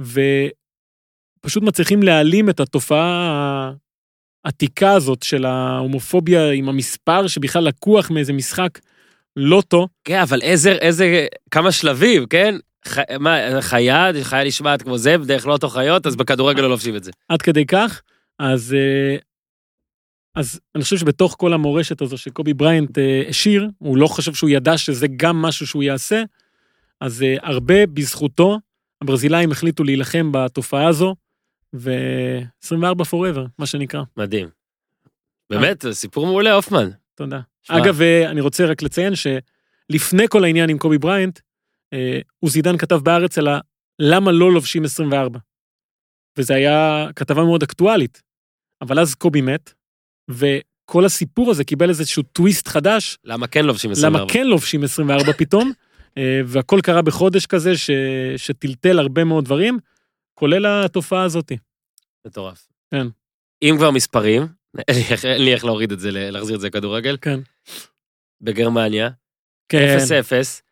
ופשוט מצליחים להעלים את התופעה העתיקה הזאת של ההומופוביה עם המספר, שבכלל לקוח מאיזה משחק לוטו. כן, אבל איזה, איזה, כמה שלבים, כן? ח... מה, חייד, חייל נשמעת כמו זאב, דרך לא אותו חיות, אז בכדורגל לא לובשים את זה. עד כדי כך, אז, אה, אז אני חושב שבתוך כל המורשת הזו שקובי בריינט אה, השאיר, הוא לא חושב שהוא ידע שזה גם משהו שהוא יעשה, אז אה, הרבה בזכותו, הברזילאים החליטו להילחם בתופעה הזו, ו-24 forever, מה שנקרא. מדהים. באמת, זה סיפור מעולה, הופמן. תודה. שמע. אגב, אני רוצה רק לציין שלפני כל העניין עם קובי בריינט, עוזי דן כתב בארץ על למה לא לובשים 24. וזו היה כתבה מאוד אקטואלית. אבל אז קובי מת, וכל הסיפור הזה קיבל איזשהו טוויסט חדש, למה כן לובשים 24? למה כן לובשים 24 פתאום, אה, והכל קרה בחודש כזה ש... שטלטל הרבה מאוד דברים, כולל התופעה הזאת. מטורף. כן. אם כבר מספרים, אין לי איך- להוריד את זה, להחזיר את זה לכדורגל. כן. בגרמניה, כן. 0-0.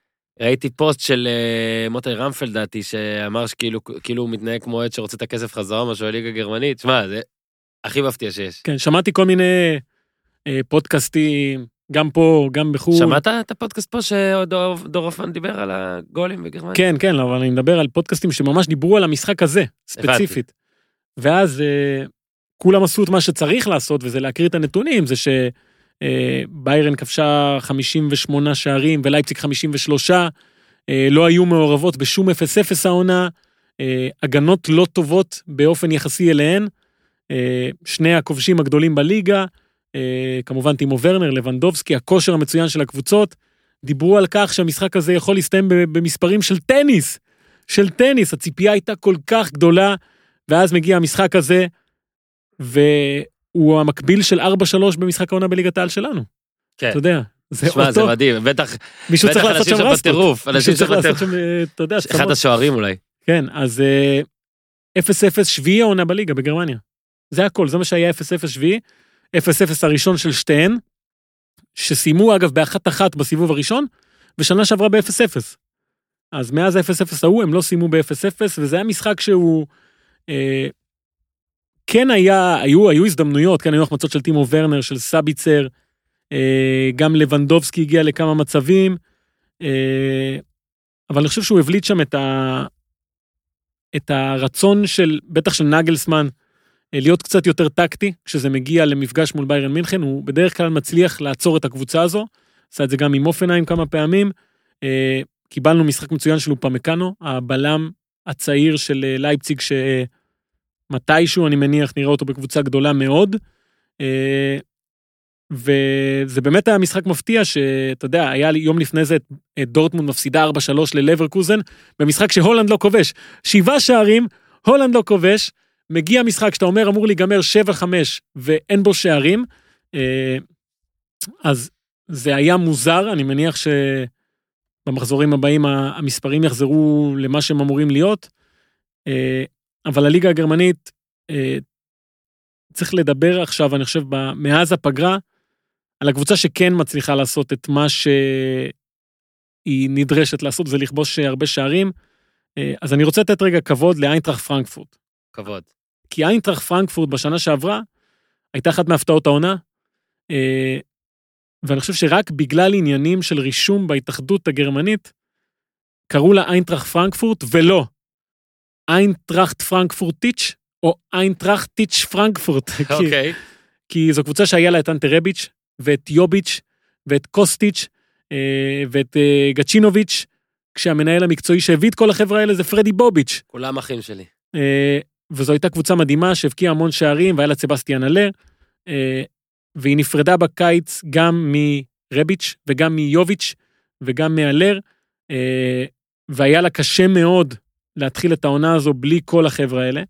ראיתי פוסט של אה, מוטי רמפלד, דעתי, שאמר שכאילו כאילו הוא מתנהג כמו עד שרוצה את הכסף חזרה, משהו בליגה הגרמנית. שמע, זה הכי מפתיע שיש. כן, שמעתי כל מיני אה, פודקאסטים, גם פה, גם בחו"ל. שמעת את הפודקאסט פה שדור אופן דיבר על הגולים בגרמניה? כן, כן, אבל אני מדבר על פודקאסטים שממש דיברו על המשחק הזה, ספציפית. ואז אה, כולם עשו את מה שצריך לעשות, וזה להקריא את הנתונים, זה שביירן כבשה 58 שערים ולייפציג 53, אה, לא היו מעורבות בשום 0-0 העונה, אה, הגנות לא טובות באופן יחסי אליהן, אה, שני הכובשים הגדולים בליגה, אה, כמובן טימו ורנר, לבנדובסקי, הכושר המצוין של הקבוצות, דיברו על כך שהמשחק הזה יכול להסתיים במספרים של טניס, של טניס, הציפייה הייתה כל כך גדולה, ואז מגיע המשחק הזה, והוא המקביל של 4-3 במשחק העונה בליגת העל שלנו. כן. אתה יודע, זה שמע, זה מדהים, בטח מישהו צריך לעשות שם. בטירוף, אנשים צריך לעשות. שם, אה, אתה יודע, אחד. השוערים אולי. כן, אז אה, 0-0 שביעי העונה בליגה בגרמניה. זה הכל, זה מה שהיה 0-0 שביעי. 0-0 הראשון של שתיהן, שסיימו אגב באחת-אחת בסיבוב הראשון, ושנה שעברה ב-0-0. אז מאז ה-0-0 ההוא הם לא סיימו ב-0-0, וזה היה משחק שהוא... אה, כן היה, היו, היו הזדמנויות, כן היו החמצות של טימו ורנר, של סביצר, אה, גם לבנדובסקי הגיע לכמה מצבים, אה, אבל אני חושב שהוא הבליט שם את, ה, את הרצון של, בטח של נגלסמן, אה, להיות קצת יותר טקטי, כשזה מגיע למפגש מול ביירן מינכן, הוא בדרך כלל מצליח לעצור את הקבוצה הזו, עשה את זה גם עם אופנהיים כמה פעמים. קיבלנו משחק מצוין של אופמקאנו, הבלם הצעיר של לייפציג, שמתישהו, אני מניח, נראה אותו בקבוצה גדולה מאוד. אה, וזה באמת היה משחק מפתיע, שאתה יודע, היה לי יום לפני זה את- דורטמונד מפסידה 4-3 ללברקוזן, במשחק שהולנד לא כובש. שבעה שערים, הולנד לא כובש, מגיע משחק שאתה אומר אמור להיגמר 7-5 ואין בו שערים, אה, אז זה היה מוזר, אני מניח שבמחזורים הבאים המספרים יחזרו למה שהם אמורים להיות, אה, אבל הליגה הגרמנית, אה, צריך לדבר עכשיו, אני חושב, מאז הפגרה, על הקבוצה שכן מצליחה לעשות את מה שהיא נדרשת לעשות, זה לכבוש הרבה שערים. אה, אז אני רוצה לתת רגע כבוד לאיינטראכט פרנקפורט. כבוד. כי איינטראכט פרנקפורט בשנה שעברה הייתה אחת מהפתעות העונה, אה, ואני חושב שרק בגלל עניינים של רישום בהתאחדות הגרמנית, קראו לה איינטראכט פרנקפורט, ולא איינטראכט פרנקפורטיץ', או איינטראכטיץ' פרנקפורט. כי- אוקיי. כי זו קבוצה שהיה לה את אנטרביץ', ואת יוביץ', ואת קוסטיץ', אה, ואת אה, גצ'ינוביץ', כשהמנהל המקצועי שהביא את כל החבר'ה האלה זה פרדי בוביץ'. כולם אחים שלי. אה, וזו הייתה קבוצה מדהימה שהבקיעה המון שערים, והיה לה סבסטיאן אלר, אה, והיא נפרדה בקיץ גם מרביץ' וגם מיוביץ' וגם מאלר, והיה לה קשה מאוד להתחיל את העונה הזו בלי כל החבר'ה האלה.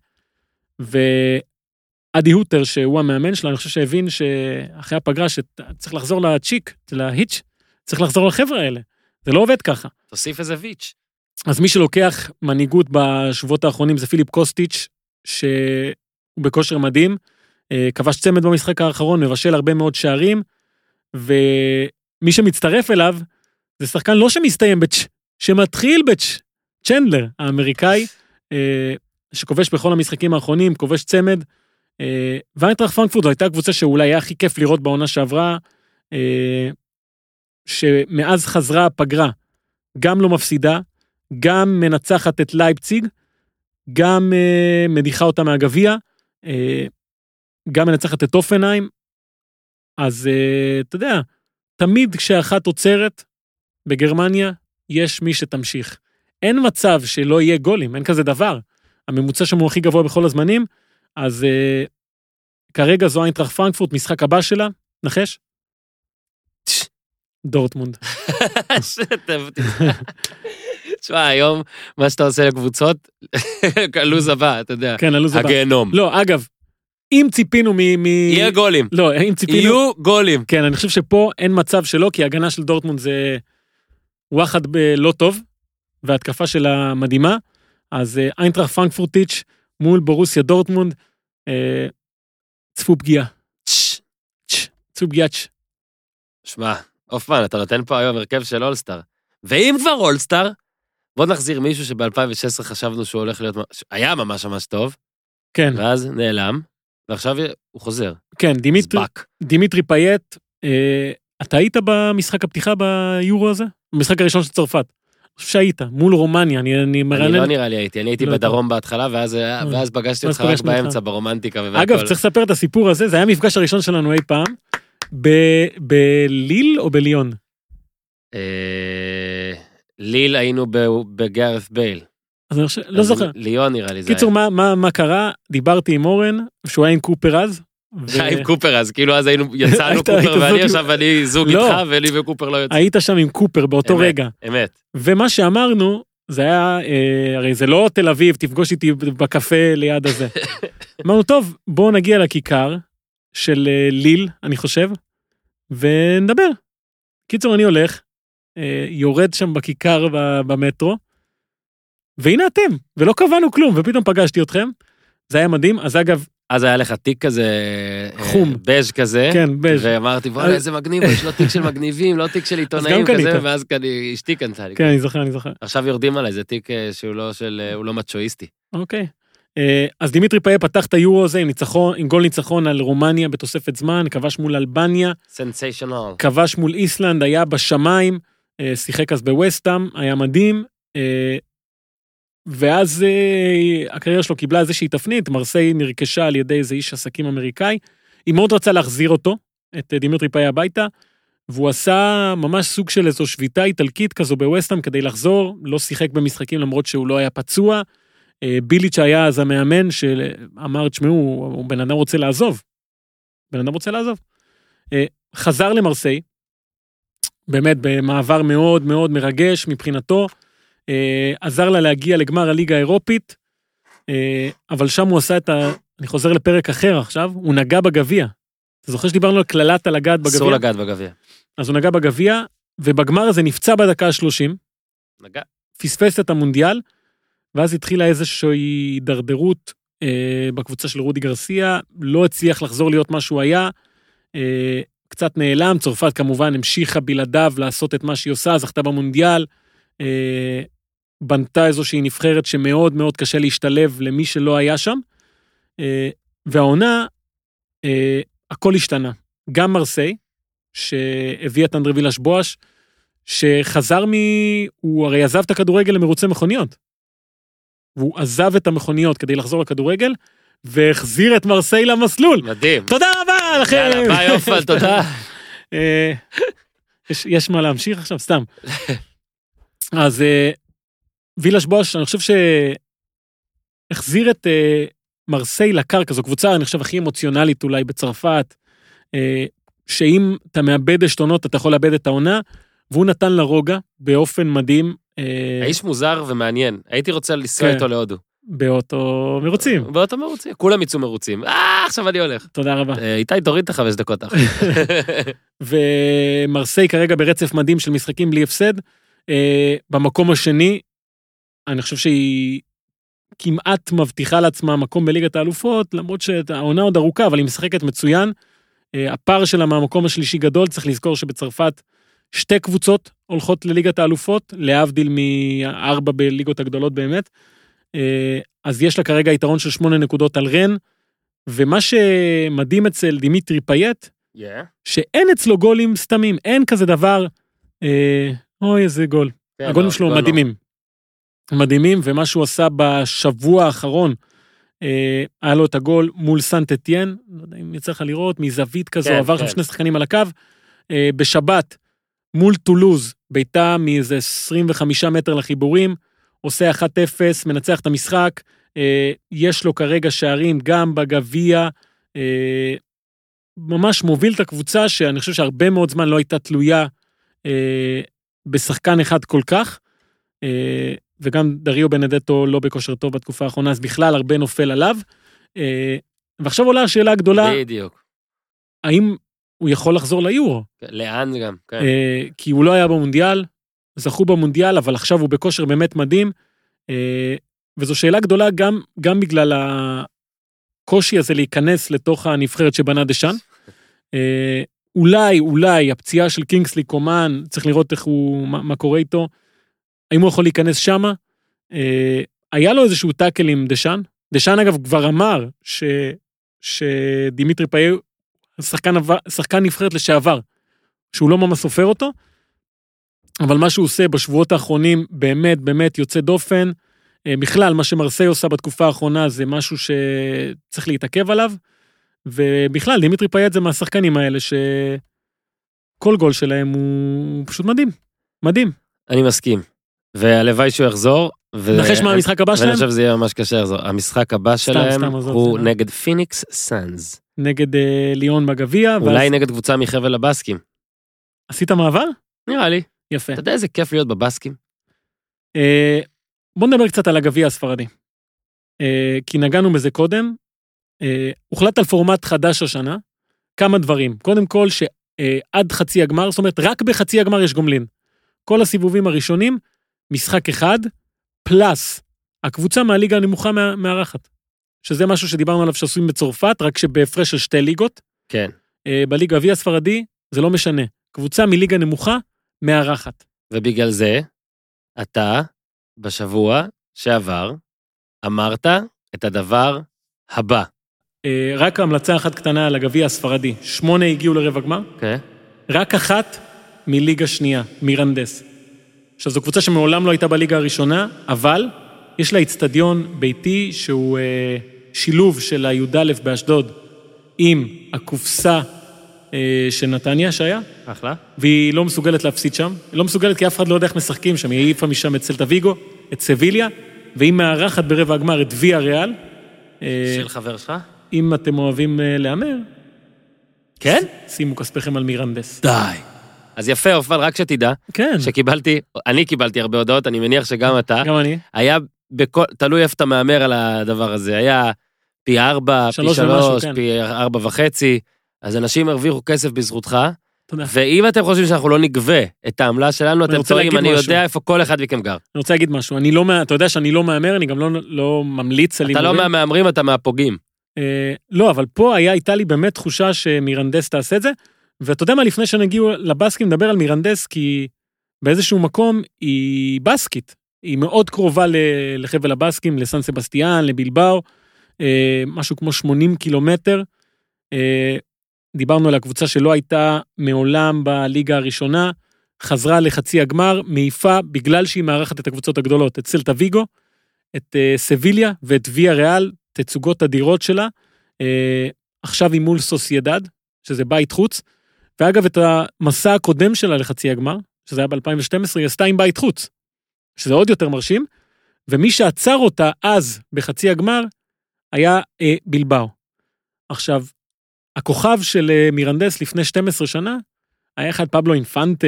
אדי הוטר, שהוא המאמן שלה, אני חושב שהבין שאחרי הפגרה שצריך לחזור לצ'יק, להיץ', צריך לחזור לחבר'ה האלה. זה לא עובד ככה. תוסיף איזה ויץ'. אז מי שלוקח מנהיגות בשבועות האחרונים זה פיליפ קוסטיץ', שהוא בכושר מדהים, אה, כבש צמד במשחק האחרון, מבשל הרבה מאוד שערים, ומי שמצטרף אליו זה שחקן לא שמסתיים בצ', שמתחיל בצ', צ'נדלר, האמריקאי, אה, שכובש בכל המשחקים האחרונים, כובש צמד. אה, ואיינטראכט פרנקפורט זו הייתה קבוצה שאולי היה הכי כיף לראות בעונה שעברה, שמאז חזרה הפגרה, גם לא מפסידה, גם מנצחת את לייפציג, גם מדיחה אותה מהגביע, גם מנצחת את אופנהיים. אז אתה יודע, תמיד כשאחת עוצרת בגרמניה, יש מי שתמשיך. אין מצב שלא יהיה גולים, אין כזה דבר. הממוצע שם הוא הכי גבוה בכל הזמנים, אז uh, כרגע זו איינטראכט פרנקפורט, משחק הבא שלה, נחש? דורטמונד. תשמע, היום, מה שאתה עושה לקבוצות, הלו"ז הבא, אתה יודע. כן, הלו"ז הבא. הגיהנום. לא, אגב, אם ציפינו מ... מ... יהיה גולים. לא, אם ציפינו... יהיו גולים. כן, אני חושב שפה אין מצב שלא, כי ההגנה של דורטמונד זה וואחד לא טוב, וההתקפה שלה מדהימה. אז אה, איינטראכט פרנקפורט מול בורוסיה דורטמונד, אה, צפו פגיעה. צפו פגיעה. שמע, הופמן, אתה נותן פה היום הרכב של אולסטאר. ואם כבר אולסטאר, בוא נחזיר מישהו שב-2016 חשבנו שהוא הולך להיות, היה ממש ממש טוב, כן, ואז נעלם, ועכשיו הוא חוזר. כן, דימיטרי. דימיטרי פאייט, אה, אתה היית במשחק הפתיחה ביורו הזה? במשחק הראשון של צרפת. אני שהיית, מול רומניה, אני, אני אני מרענן. לא נראה לי הייתי, אני הייתי לא. בדרום בהתחלה, ואז ואז פגשתי אותך רק. באמצע, ברומנטיקה והכל. אגב, צריך לספר את הסיפור הזה, זה היה המפגש הראשון שלנו אי פעם, ב- בליל או בליון? אה, ליל היינו ב- בגארף בייל. אז אני חושב, לא זוכר. ליון נראה לי זה קיצור, היה. מה, מה, מה קרה? דיברתי עם אורן, שהוא היה עם קופר אז. ו- עם קופר אז, כאילו אז היינו, יצאנו קופר ואני עכשיו אני זוג לא. איתך ולי וקופר לא יוצא. היית שם עם קופר באותו אמת. רגע. אמת. ומה שאמרנו, זה היה, אה, הרי זה לא תל אביב, תפגוש איתי בקפה ליד הזה. אמרנו, טוב, בואו נגיע לכיכר של אה, ליל, אני חושב, ונדבר. קיצור, אני הולך, אה, יורד שם בכיכר במטרו, והנה אתם, ולא קבענו כלום, ופתאום פגשתי אתכם. זה היה מדהים, אז אגב, אז היה לך תיק כזה, אה, חום. בז' כזה, כן, בז'. ואמרתי בוא'נה איזה מגניב, יש לו תיק של מגניבים, לא תיק של עיתונאים. כזה, ואז אשתי קנתה לי. כן, אני זוכר, אני זוכר. עכשיו יורדים עליי, זה תיק אה, שהוא לא של, אה, הוא לא מצ'ואיסטי. אוקיי. אז דימיטרי פאיה פתח את היורו הזה עם ניצחון, עם גול ניצחון על רומניה בתוספת זמן, כבש מול אלבניה, Sensational. כבש מול איסלנד, היה בשמיים, שיחק אז בווסטאם, היה מדהים. ואז אה, הקריירה שלו קיבלה איזושהי תפנית, מרסיי נרכשה על ידי איזה איש עסקים אמריקאי. היא מאוד רצה להחזיר אותו, את אה, דימיטרי פאיה הביתה, והוא עשה ממש סוג של איזו שביתה איטלקית כזו בווסטאם כדי לחזור, לא שיחק במשחקים למרות שהוא לא היה פצוע. אה, ביליץ' היה אז המאמן שאמר, תשמעו, בן אדם רוצה לעזוב. בן אדם רוצה לעזוב. חזר למרסיי, באמת במעבר מאוד מאוד מרגש מבחינתו, עזר לה להגיע לגמר הליגה האירופית, אה, אבל שם הוא עשה את ה... אני חוזר לפרק אחר עכשיו, הוא נגע בגביע. אתה זוכר שדיברנו על קללת הלגעת בגביע? אסור לגעת בגביע. אז הוא נגע בגביע, ובגמר הזה נפצע בדקה ה-30, נגע. פספס את המונדיאל, ואז התחילה איזושהי הידרדרות אה, בקבוצה של רודי גרסיה, לא הצליח לחזור להיות מה שהוא היה, אה, קצת נעלם, צרפת כמובן המשיכה בלעדיו לעשות את מה שהיא עושה, זכתה במונדיאל, אה, בנתה איזושהי נבחרת שמאוד מאוד קשה להשתלב למי שלא היה שם, אה, והעונה, אה, הכל השתנה. גם מרסיי, שהביא את אנדרי וילש בואש, שחזר מ... הוא הרי עזב את הכדורגל למרוצי מכוניות. והוא עזב את המכוניות כדי לחזור לכדורגל, והחזיר את מרסיי למסלול. מדהים. תודה רבה לכם. יאללה, ביי אופל, תודה. אה, יש, יש מה להמשיך עכשיו? סתם. אז וילש בוש, אני חושב שהחזיר את אה, מרסיי לקרקע, זו קבוצה, אני חושב, הכי אמוציונלית אולי בצרפת, אה, שאם אתה מאבד עשתונות, אתה יכול לאבד את העונה, והוא נתן לה רוגע באופן מדהים. אה, האיש מוזר ומעניין, הייתי רוצה לנסוע כן. איתו להודו. באוטו מרוצים. באותו מרוצים, כולם יצאו מרוצים. אה, עכשיו אני הולך. תודה רבה. איתי, תוריד את החמש דקות אחרי. ומרסיי כרגע ברצף מדהים של משחקים בלי הפסד. אה, במקום השני, אני חושב שהיא כמעט מבטיחה לעצמה מקום בליגת האלופות, למרות שהעונה עוד ארוכה, אבל היא משחקת מצוין. אה, הפער שלה מהמקום השלישי גדול, צריך לזכור שבצרפת שתי קבוצות הולכות לליגת האלופות, להבדיל מארבע בליגות הגדולות באמת. אה, אז יש לה כרגע יתרון של שמונה נקודות על רן, ומה שמדהים אצל דימיטרי פייט, שאין אצלו גולים סתמים, אין כזה דבר, אה, אוי איזה גול. כן, הגולים לא, שלו גול לא. מדהימים. מדהימים, ומה שהוא עשה בשבוע האחרון, אה, היה לו את הגול מול סנט אתיין, לא יודע אם יצא לך לראות, מזווית כזו, כן, עבר כן. שני שחקנים על הקו. אה, בשבת, מול טולוז, בעיטה מאיזה 25 מטר לחיבורים, עושה 1-0, מנצח את המשחק, אה, יש לו כרגע שערים גם בגביע, אה, ממש מוביל את הקבוצה שאני חושב שהרבה מאוד זמן לא הייתה תלויה אה, בשחקן אחד כל כך. אה, וגם דריו בנדטו לא בכושר טוב בתקופה האחרונה, אז בכלל הרבה נופל עליו. אה, ועכשיו עולה השאלה הגדולה, בדיוק. האם הוא יכול לחזור ליורו? כן, לאן גם, כן. אה, כי הוא לא היה במונדיאל, זכו במונדיאל, אבל עכשיו הוא בכושר באמת מדהים. אה, וזו שאלה גדולה גם, גם בגלל הקושי הזה להיכנס לתוך הנבחרת שבנה דשאן. אולי, אולי הפציעה של קינגסלי קומן, צריך לראות איך הוא, מה, מה קורה איתו. האם הוא יכול להיכנס שמה? אה, היה לו איזשהו טאקל עם דשאן. דשאן אגב כבר אמר ש, שדימיטרי פאי שחקן, שחקן נבחרת לשעבר, שהוא לא ממש סופר אותו. אבל מה שהוא עושה בשבועות האחרונים באמת באמת יוצא דופן. אה, בכלל, מה שמרסיי עושה בתקופה האחרונה זה משהו שצריך להתעכב עליו. ובכלל, דימיטרי פייט זה מהשחקנים האלה שכל גול שלהם הוא פשוט מדהים. מדהים. אני מסכים. והלוואי שהוא יחזור. ו- נחש מה המשחק הבא ואני שלהם? חושב שזה יהיה ממש קשה לחזור. המשחק הבא שלהם סתם, הוא זה- נגד פיניקס סאנז. נגד אה, ליאון בגביע. אולי ואז- נגד קבוצה מחבל הבסקים. עשית מעבר? נראה לי. יפה. אתה יודע איזה כיף להיות בבסקים? אה, בוא נדבר קצת על הגביע הספרדי. אה, כי נגענו בזה קודם. אה, הוחלט על פורמט חדש השנה. כמה דברים. קודם כל, שעד חצי הגמר, זאת אומרת, רק בחצי הגמר יש גומלין. כל הסיבובים הראשונים, משחק אחד, פלאס הקבוצה מהליגה הנמוכה מארחת. שזה משהו שדיברנו עליו שעושים בצרפת, רק שבהפרש של שתי ליגות. כן. אה, בליגה הגביע הספרדי, זה לא משנה. קבוצה מליגה נמוכה, מארחת. ובגלל זה, אתה, בשבוע שעבר, אמרת את הדבר הבא. אה, רק המלצה אחת קטנה על הגביע הספרדי. שמונה הגיעו לרבע גמר, אוקיי? רק אחת מליגה שנייה, מירנדס. עכשיו, זו קבוצה שמעולם לא הייתה בליגה הראשונה, אבל יש לה איצטדיון ביתי שהוא אה, שילוב של הי"א באשדוד עם הקופסה אה, של נתניה שהיה, אחלה. והיא לא מסוגלת להפסיד שם. היא לא מסוגלת כי אף אחד לא יודע איך משחקים שם, היא העיפה משם את סלטה ויגו, את סביליה, והיא מארחת ברבע הגמר את ויה ריאל. אה, של חבר שלך? אם אתם אוהבים אה, להמר, כן? שימו כספיכם על מירנדס. די. אז יפה, אופל, רק שתדע, כן, שקיבלתי, אני קיבלתי הרבה הודעות, אני מניח שגם אתה, גם אני. היה בכל, תלוי איפה אתה מהמר על הדבר הזה, היה פי ארבע, פי שלוש כן. פי ארבע וחצי, אז אנשים הרוויחו כסף בזכותך, תודה. ואם אתם חושבים שאנחנו לא נגבה את העמלה שלנו, אתם טועים, אני משהו. יודע איפה כל אחד מכם גר. אני רוצה להגיד משהו, אני לא, אתה יודע שאני לא מהמר, אני גם לא, לא ממליץ על אתה לא הימורים. מהמהמרים, אתה מהפוגעים. אה, לא, אבל פה היה, הייתה לי באמת תחושה שמירנדס תעשה את זה, ואתה יודע מה, לפני שנגיעו לבסקים, נדבר על מירנדס, כי באיזשהו מקום היא בסקית. היא מאוד קרובה לחבל הבסקים, לסן סבסטיאן, לבלבאו, אה, משהו כמו 80 קילומטר. אה, דיברנו על הקבוצה שלא הייתה מעולם בליגה הראשונה, חזרה לחצי הגמר, מעיפה בגלל שהיא מארחת את הקבוצות הגדולות, את סלטה ויגו, את אה, סביליה ואת ויה ריאל, תצוגות אדירות שלה. עכשיו היא מול סוסיידד, שזה בית חוץ. ואגב, את המסע הקודם שלה לחצי הגמר, שזה היה ב-2012, היא עשתה עם בית חוץ, שזה עוד יותר מרשים. ומי שעצר אותה אז בחצי הגמר היה אה, בלבאו. עכשיו, הכוכב של אה, מירנדס לפני 12 שנה היה אחד פבלו אינפנטה,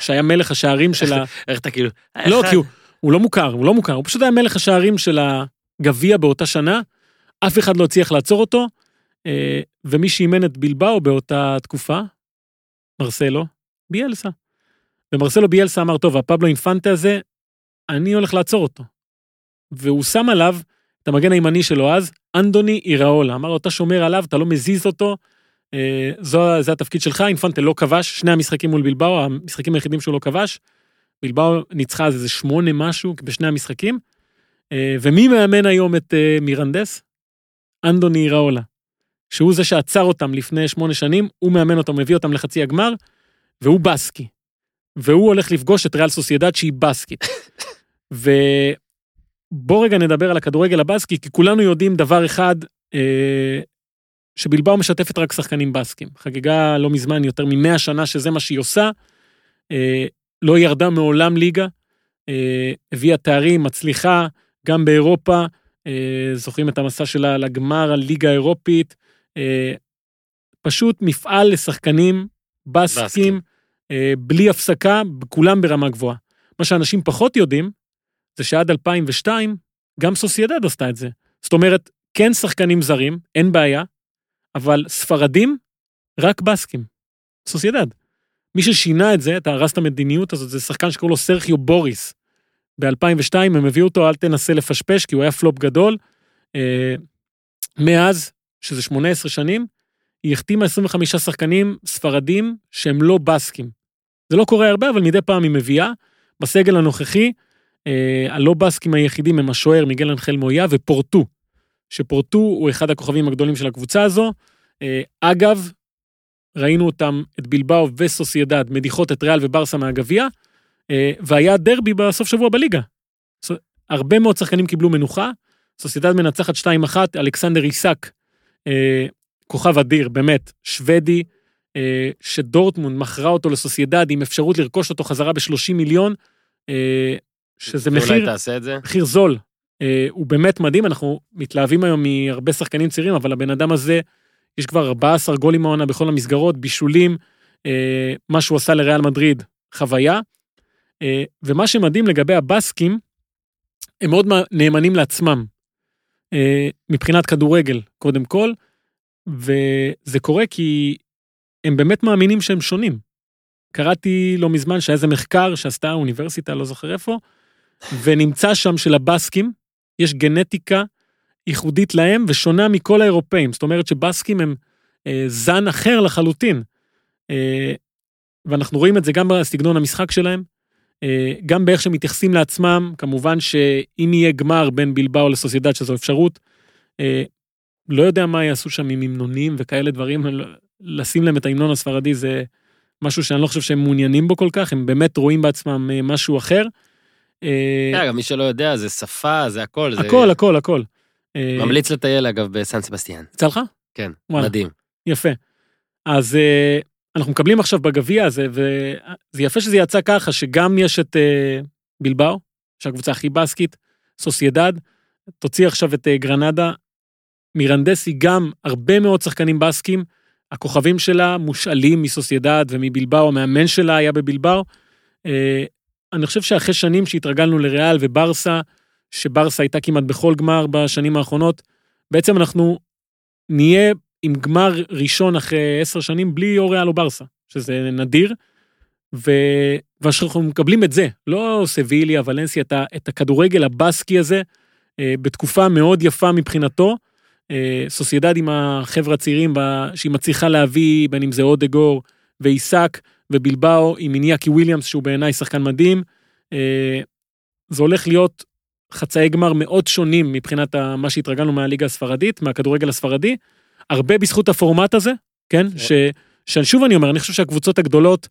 שהיה מלך השערים של ה... איך אתה כאילו... לא, כי הוא, הוא לא מוכר, הוא לא מוכר, הוא פשוט היה מלך השערים של, ה, גביע באותה שנה, אף אחד לא הצליח לעצור אותו, אה, ומי שאימן את בלבאו באותה תקופה, מרסלו, ביאלסה. ומרסלו ביאלסה אמר, טוב, הפבלו אינפנטה הזה, אני הולך לעצור אותו. והוא שם עליו את המגן הימני שלו אז, אנדוני איראולה. אמר לו, אתה שומר עליו, אתה לא מזיז אותו, אה, זו, זה התפקיד שלך, אינפנטה לא כבש, שני המשחקים מול בלבאו, המשחקים היחידים שהוא לא כבש. בלבאו ניצחה איזה שמונה משהו בשני המשחקים. אה, ומי מאמן היום את אה, מירנדס? אנדוני איראולה. שהוא זה שעצר אותם לפני שמונה שנים, הוא מאמן אותם, מביא אותם לחצי הגמר, והוא בסקי. והוא הולך לפגוש את ריאל סוסיידד שהיא בסקית. ובוא רגע נדבר על הכדורגל הבסקי, כי כולנו יודעים דבר אחד, אה, שבלבאו משתפת רק שחקנים בסקים. חגגה לא מזמן יותר ממאה שנה שזה מה שהיא עושה. אה, לא ירדה מעולם ליגה, אה, הביאה תארים, מצליחה, גם באירופה, אה, זוכרים את המסע שלה לגמר הליגה האירופית. אה, פשוט מפעל לשחקנים בסקים, בסקים. אה, בלי הפסקה, כולם ברמה גבוהה. מה שאנשים פחות יודעים, זה שעד 2002, גם סוסיידד עשתה את זה. זאת אומרת, כן שחקנים זרים, אין בעיה, אבל ספרדים, רק בסקים. סוסיידד. מי ששינה את זה, אתה הרס את המדיניות הזאת, זה שחקן שקוראים לו סרחיו בוריס. ב-2002 הם הביאו אותו, אל תנסה לפשפש, כי הוא היה פלופ גדול. אה, מאז, שזה 18 שנים, היא החתימה 25 שחקנים ספרדים שהם לא בסקים. זה לא קורה הרבה, אבל מדי פעם היא מביאה. בסגל הנוכחי, אה, הלא בסקים היחידים הם השוער מיגל אנחל מויה ופורטו, שפורטו הוא אחד הכוכבים הגדולים של הקבוצה הזו. אה, אגב, ראינו אותם, את בלבאו וסוסיידד, מדיחות את ריאל וברסה מהגביע, אה, והיה דרבי בסוף שבוע בליגה. הרבה מאוד שחקנים קיבלו מנוחה, סוסיידד מנצחת 2-1, אלכסנדר איסק, כוכב אדיר, באמת, שוודי, אה, שדורטמונד מכרה אותו לסוסיידד עם אפשרות לרכוש אותו חזרה ב-30 מיליון, אה, שזה מחיר, תעשה את זה? מחיר זול. אה, הוא באמת מדהים, אנחנו מתלהבים היום מהרבה שחקנים צעירים, אבל הבן אדם הזה, יש כבר 14 גולים העונה בכל המסגרות, בישולים, אה, מה שהוא עשה לריאל מדריד, חוויה. אה, ומה שמדהים לגבי הבסקים, הם מאוד נאמנים לעצמם, אה, מבחינת כדורגל, קודם כל, וזה קורה כי הם באמת מאמינים שהם שונים. קראתי לא מזמן שהיה איזה מחקר שעשתה האוניברסיטה, לא זוכר איפה, ונמצא שם שלבסקים יש גנטיקה ייחודית להם ושונה מכל האירופאים. זאת אומרת שבסקים הם אה, זן אחר לחלוטין. אה, ואנחנו רואים את זה גם בסגנון המשחק שלהם, אה, גם באיך שהם מתייחסים לעצמם, כמובן שאם יהיה גמר בין בלבאו לסוסיידד, שזו אפשרות, אה, לא יודע מה יעשו שם עם המנונים וכאלה דברים, לשים להם את ההמנון הספרדי זה משהו שאני לא חושב שהם מעוניינים בו כל כך, הם באמת רואים בעצמם אה, משהו אחר. אה, גם מי שלא יודע, זה שפה, זה הכל. הכל, הכל, הכל. אה, ממליץ לטייל, אגב, בסן סבסטיאן. יצא לך? כן. מדהים. יפה. אז אה, אנחנו מקבלים עכשיו בגביע הזה, וזה יפה שזה יצא ככה, שגם יש את אה, בלבאו, שהקבוצה הכי בסקית, סוסיידד, תוציא עכשיו את אה, גרנדה, מירנדסי גם הרבה מאוד שחקנים בסקים, הכוכבים שלה מושאלים מסוסיידד ומבלבאו, המאמן שלה היה בבלבאו. אה, אני חושב שאחרי שנים שהתרגלנו לריאל וברסה, שברסה הייתה כמעט בכל גמר בשנים האחרונות, בעצם אנחנו נהיה עם גמר ראשון אחרי עשר שנים בלי או ריאל או ברסה, שזה נדיר. ו... ואנחנו מקבלים את זה, לא סביליה, ולנסיה, את, ה... את הכדורגל הבסקי הזה, אה, בתקופה מאוד יפה מבחינתו. אה, סוסיידד עם החבר'ה הצעירים ב... שהיא מצליחה להביא, בין אם זה אודגור ואיסק, ובלבאו עם איניאקי וויליאמס, שהוא בעיניי שחקן מדהים. אה, זה הולך להיות חצאי גמר מאוד שונים מבחינת ה- מה שהתרגלנו מהליגה הספרדית, מהכדורגל הספרדי. הרבה בזכות הפורמט הזה, כן? ש... ששוב אני אומר, אני חושב שהקבוצות הגדולות,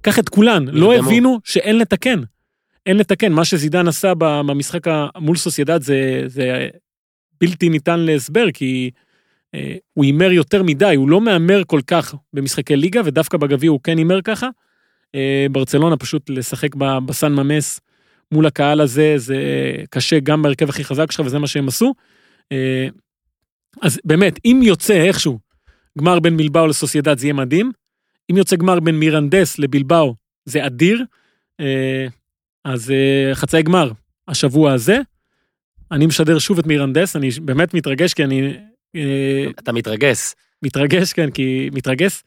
קח את כולן, לא. הבינו שאין לתקן. אין לתקן, מה שזידן עשה במשחק מול סוסיידד זה, זה בלתי ניתן להסבר, כי אה, הוא הימר יותר מדי, הוא לא מהמר כל כך במשחקי ליגה, ודווקא בגביע הוא כן הימר ככה. אה, ברצלונה פשוט לשחק בסן ממס מול הקהל הזה, זה קשה גם בהרכב הכי חזק שלך, וזה מה שהם עשו. אה, אז באמת, אם יוצא איכשהו גמר בין בלבאו לסוסיידד זה יהיה מדהים. אם יוצא גמר בין מירנדס לבלבאו זה אדיר. אה, אז אה, חצאי גמר השבוע הזה. אני משדר שוב את מירנדס, אני באמת מתרגש כי אני... אה, אתה מתרגש. מתרגש, כן, כי... מתרגש.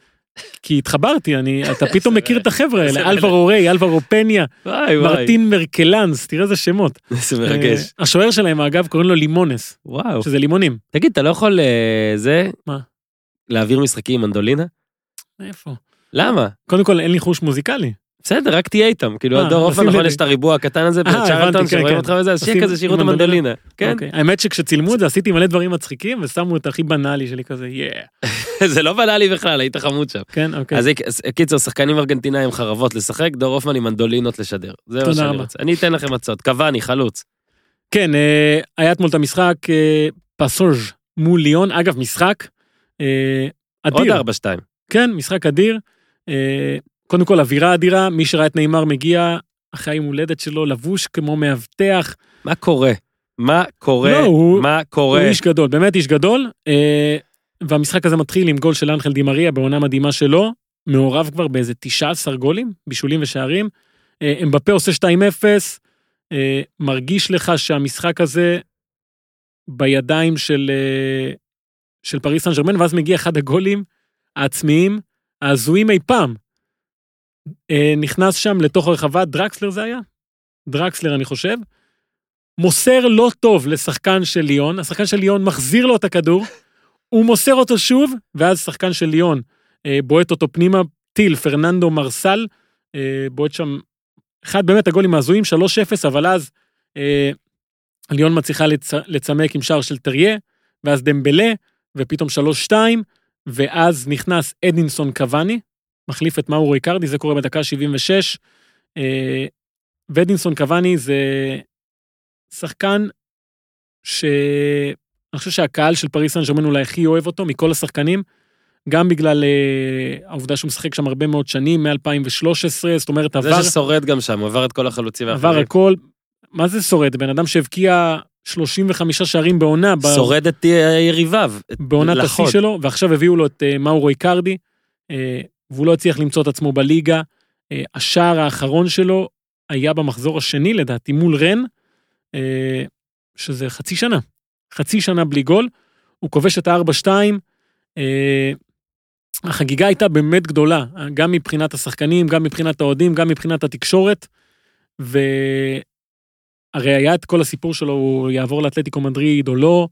כי התחברתי, אני, אתה פתאום מכיר את החבר'ה האלה, אלברו ריי, אלברו פניה. מרטין מרקלנס, תראה איזה שמות. זה מרגש. אה, השוער שלהם, אגב, קוראים לו לימונס, וואו. שזה לימונים. תגיד, אתה לא יכול אה, זה? מה? להעביר משחקים עם מנדולינה? איפה? למה? קודם כל, אין לי חוש מוזיקלי. בסדר, רק תהיה איתם. כאילו, אה, הדור אופן, לשים נכון. יש את הריבוע הקטן הזה, אה, בצ'רלטון, כן, שרואים כן. אותך וזה, אז שיהיה כזה, שיראו את עם המנדולינה. כן? אוקיי. האמת שכשצילמו את זה, עשיתי מלא דברים מצחיקים, ושמו את הכי בנאלי שלי כזה, יאה. זה לא בנאלי בכלל, היית חמוד שם. כן, אוקיי. אז אז, קיצר, שחקנים ארגנטינאים חרבות לשחק, דור הופמן עם מנדולינות לשדר. זה מה שאני. רוצה. אני אתן לכם הצעות. קוואני, חלוץ. כן, אה, היה אתמול את המשחק אה, פסוז' מול ליון, אגב, משחק אה, עוד אדיר. 4-2. כן, משחק אדיר. קודם כל, אווירה אדירה, מי שראה את נאמר מגיע אחרי היום הולדת שלו, לבוש כמו מאבטח. מה קורה? מה קורה? לא, הוא- מה הוא קורה? איש גדול, באמת איש גדול. אה, והמשחק הזה מתחיל עם גול של אנחל דימריה בעונה מדהימה שלו, מעורב כבר באיזה 19 גולים, בישולים ושערים. אה, אמבפה עושה 2-0, אה, מרגיש לך שהמשחק הזה בידיים של, אה, של פריס סן ג'רמן, ואז מגיע אחד הגולים העצמיים, ההזויים אי פעם. אה, נכנס שם לתוך הרחבה, דרקסלר זה היה? דרקסלר אני חושב. מוסר לא טוב לשחקן של ליון, השחקן של ליון מחזיר לו את הכדור, הוא מוסר אותו שוב, ואז שחקן של ליון אה, בועט אותו פנימה, טיל, פרננדו מרסל, אה, בועט שם, אחד באמת הגולים ההזויים, 3-0, אבל אז ליון מצליחה לצ... לצמק עם שער של טריה, ואז דמבלה, ופתאום 3-2, ואז נכנס אדינסון קוואני, מחליף את מאורו איקרדי, זה קורה בדקה 76. אה, ואדינסון קוואני זה שחקן שאני חושב שהקהל של פריס סן ג'רמן אולי הכי אוהב אותו מכל השחקנים, גם בגלל אה, העובדה שהוא משחק שם הרבה מאוד שנים, מ-2013, זאת אומרת זה עבר, ששורד גם שם, עבר את כל החלוצים עבר האחרים. הכל, מה זה שורד? בן אדם שהבקיע 35 שערים בעונה, ב- שורד את אה, יריביו. בעונת השיא. שלו, ועכשיו הביאו לו את מאורו איקרדי, והוא לא הצליח למצוא את עצמו בליגה. אה, השער האחרון שלו היה במחזור השני לדעתי מול רן, אה, שזה חצי שנה, חצי שנה בלי גול, הוא כובש את ה-4-2, אה, החגיגה הייתה באמת גדולה, גם מבחינת השחקנים, גם מבחינת האוהדים, גם מבחינת התקשורת, והרי היה את כל הסיפור שלו, הוא יעבור לאתלטיקו מדריד או לא,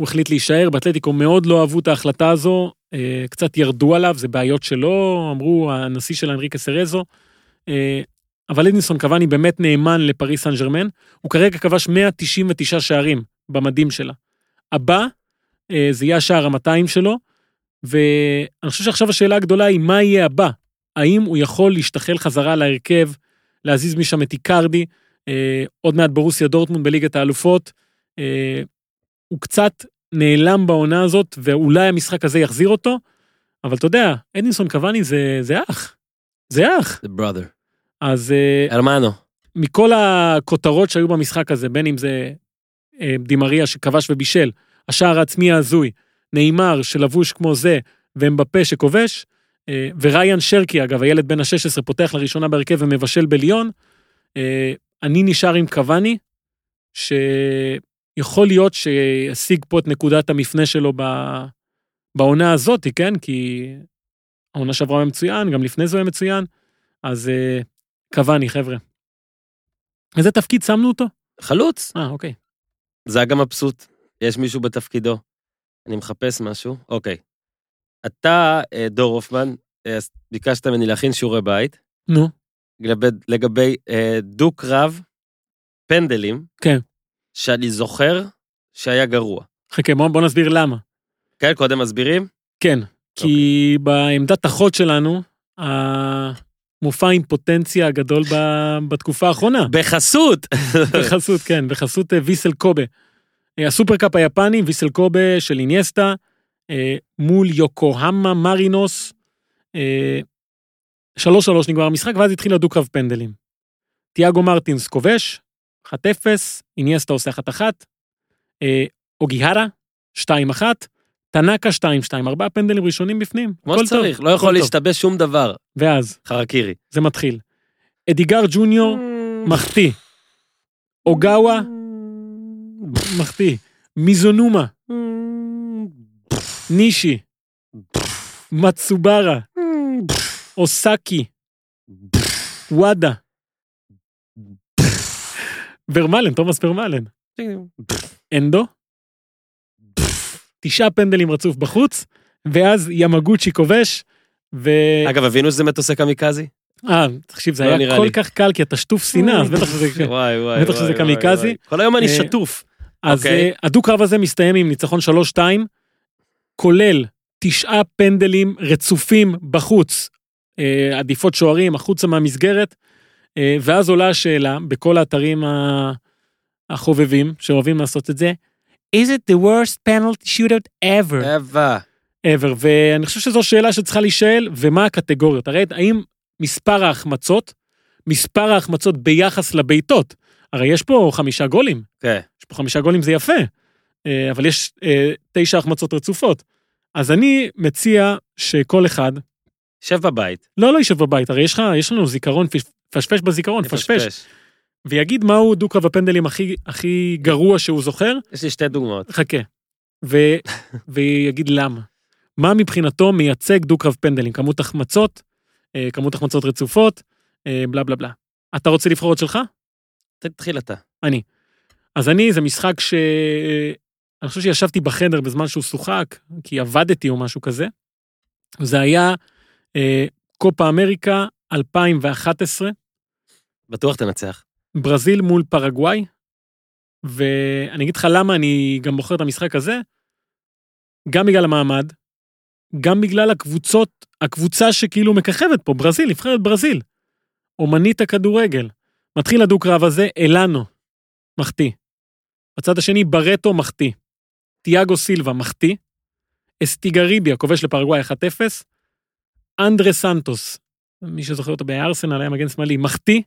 הוא החליט להישאר, באתלטיקו מאוד לא אהבו את ההחלטה הזו, אה, קצת ירדו עליו, זה בעיות שלו, אמרו הנשיא של אנריקה סרזו, אה, אבל אדינסון קוואני באמת נאמן לפריס סן ג'רמן, הוא כרגע כבש 199 שערים במדים שלה. הבא, אה, זה יהיה השער ה-200 שלו, ואני חושב שעכשיו השאלה הגדולה היא מה יהיה הבא? האם הוא יכול להשתחל חזרה להרכב, להזיז משם את איקרדי, עוד מעט ברוסיה דורטמונד בליגת האלופות, הוא קצת נעלם בעונה הזאת, ואולי המשחק הזה יחזיר אותו, אבל אתה יודע, אדינסון קוואני זה, זה אח. זה אח. The brother. אז אה, הרמנו. מכל הכותרות שהיו במשחק הזה, בין אם זה אה, דימריה שכבש ובישל, השער העצמי ההזוי, נאמר שלבוש כמו זה, ואמבפה שכובש, אה, וריאן שרקי, אגב, הילד בן ה-16, פותח לראשונה בהרכב ומבשל בליון, אה, אני נשאר עם קוואני, שיכול להיות שישיג פה את נקודת המפנה שלו ב... בעונה הזאת, כן? כי העונה שעברה היה מצוין, גם לפני זה היה מצוין, אז אה, קוואני, חבר'ה. איזה תפקיד שמנו אותו? חלוץ. אה, אוקיי. זה היה גם מבסוט. יש מישהו בתפקידו. אני מחפש משהו. אוקיי. אתה, אה, דור הופמן, אה, ביקשת ממני להכין שיעורי בית נו, לגבי, לגבי דו-קרב פנדלים. כן. שאני זוכר שהיה גרוע. חכה, בוא, בוא נסביר למה. כן, קודם מסבירים? כן, כי בעמדת החוד שלנו, המופע אימפוטנציה הגדול ב- בתקופה האחרונה. בחסות! בחסות, כן, בחסות אה, ויסל קובה. אה, הסופרקאפ היפני, ויסל קובה של איניאסטה, אה, מול יוקוהמה מרינוס. אה, שלוש שלוש נגמר המשחק, ואז התחיל הדו-קרב פנדלים. תיאגו מרטינס כובש, 1-0, איניאסטה עושה 1-1, אה, אוגיהרה, 2-1, טנאקה 2-2, ארבעה פנדלים ראשונים בפנים. כמו שצריך, טוב, לא יכול. להשתבש שום דבר. ואז, חרקירי. זה מתחיל. אדיגר ג'וניור, מחטיא. אוגאווה, מחטיא. מיזונומה, נישי, מצוברה, אוסקי, וואדה. ורמלן, תומאס פרמלן. אנדו. תשעה פנדלים רצוף בחוץ, ואז ימגוצ'י כובש, ו... אגב, הבינו שזה מטוסי קמיקזי? אה, תקשיב, זה לא היה כל. כך קל, כי אתה שטוף שנאה, אז בטח שזה... קמיקזי. כל היום אני אה, שטוף. אז אוקיי. אה, הדו-קרב הזה מסתיים עם ניצחון 3-2, כולל תשעה פנדלים רצופים בחוץ, אה, עדיפות שוערים, החוצה מהמסגרת, ואז עולה השאלה, בכל האתרים החובבים שאוהבים לעשות את זה, is it the worst penalty shootout ever? אבה. ever, ואני חושב שזו שאלה שצריכה להישאל, ומה הקטגוריות? הרי האם מספר ההחמצות, מספר ההחמצות ביחס לבעיטות, הרי יש פה חמישה גולים, כן. יש פה חמישה גולים זה יפה, אה, אבל יש אה, תשע החמצות רצופות. אז אני מציע שכל אחד, שב בבית. לא, לא יישב בבית, הרי יש לך, יש לנו זיכרון, פשפש בזיכרון, פשפש, ויגיד מהו דו-קרב הפנדלים הכי, הכי גרוע שהוא זוכר, יש לי שתי דוגמאות. חכה. ו... ויגיד למה. מה מבחינתו מייצג דו-קרב פנדלים? כמות החמצות, אה, כמות החמצות רצופות, אה, בלה בלה בלה. אתה רוצה לבחור את שלך? תתחיל אתה. אז אני, זה משחק ש... אני חושב שישבתי בחדר בזמן שהוא שוחק, כי עבדתי או משהו כזה. זה היה אה, קופה אמריקה 2011, בטוח תנצח. ברזיל מול פרגוואי, ואני אגיד לך למה אני גם בוחר את המשחק הזה, גם בגלל המעמד, גם בגלל הקבוצות, הקבוצה שכאילו מככבת פה, ברזיל, נבחרת ברזיל. אומנית הכדורגל. מתחיל הדו-קרב הזה, אלנו, מחטיא. בצד השני, ברטו, מחטיא. תיאגו סילבה, מחטיא. אסטיגריביה, כובש לפרגוואי 1-0. אנדרה סנטוס, מי שזוכר אותו בארסנל, היה מגן שמאלי, מחטיא.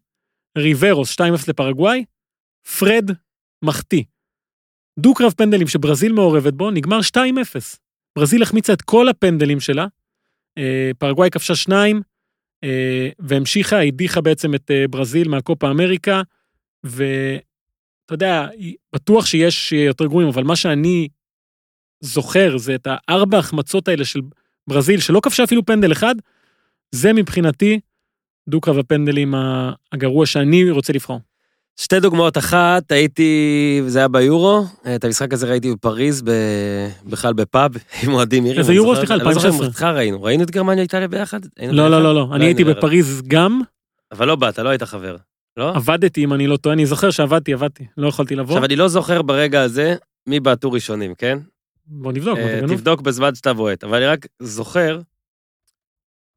ריברוס, 2-0 לפרגוואי. פרד, מחטיא. דו-קרב פנדלים שברזיל מעורבת בו, נגמר 2-0. ברזיל החמיצה את כל הפנדלים שלה. אה, פרגוואי כבשה שניים, אה, והמשיכה, הדיחה בעצם את אה, ברזיל מהקופה אמריקה, ואתה יודע, בטוח שיש יותר גרועים, אבל מה שאני זוכר זה את הארבע החמצות האלה של ברזיל, שלא כבשה אפילו פנדל אחד, זה מבחינתי דו-קרב הפנדלים הגרוע שאני רוצה לבחור. שתי דוגמאות, אחת, הייתי, זה היה ביורו, את המשחק הזה ראיתי בפריז, בכלל בפאב, עם אוהדים עירים. איזה יורו? סליחה, אני לא זוכר 2016. איתך ראינו, ראינו את גרמניה איטליה ביחד? לא? לא, לא, לא, אני הייתי. בפריז גם, אבל לא באת, לא היית חבר, לא? עבדתי אם אני לא טועה, אני זוכר שעבדתי, עבדתי, לא יכולתי לבוא. עכשיו, אני לא זוכר ברגע הזה מי בעטו ראשונים, כן? בוא נבדוק, אה. תבדוק בזמן שאתה בועט, אבל אני רק זוכר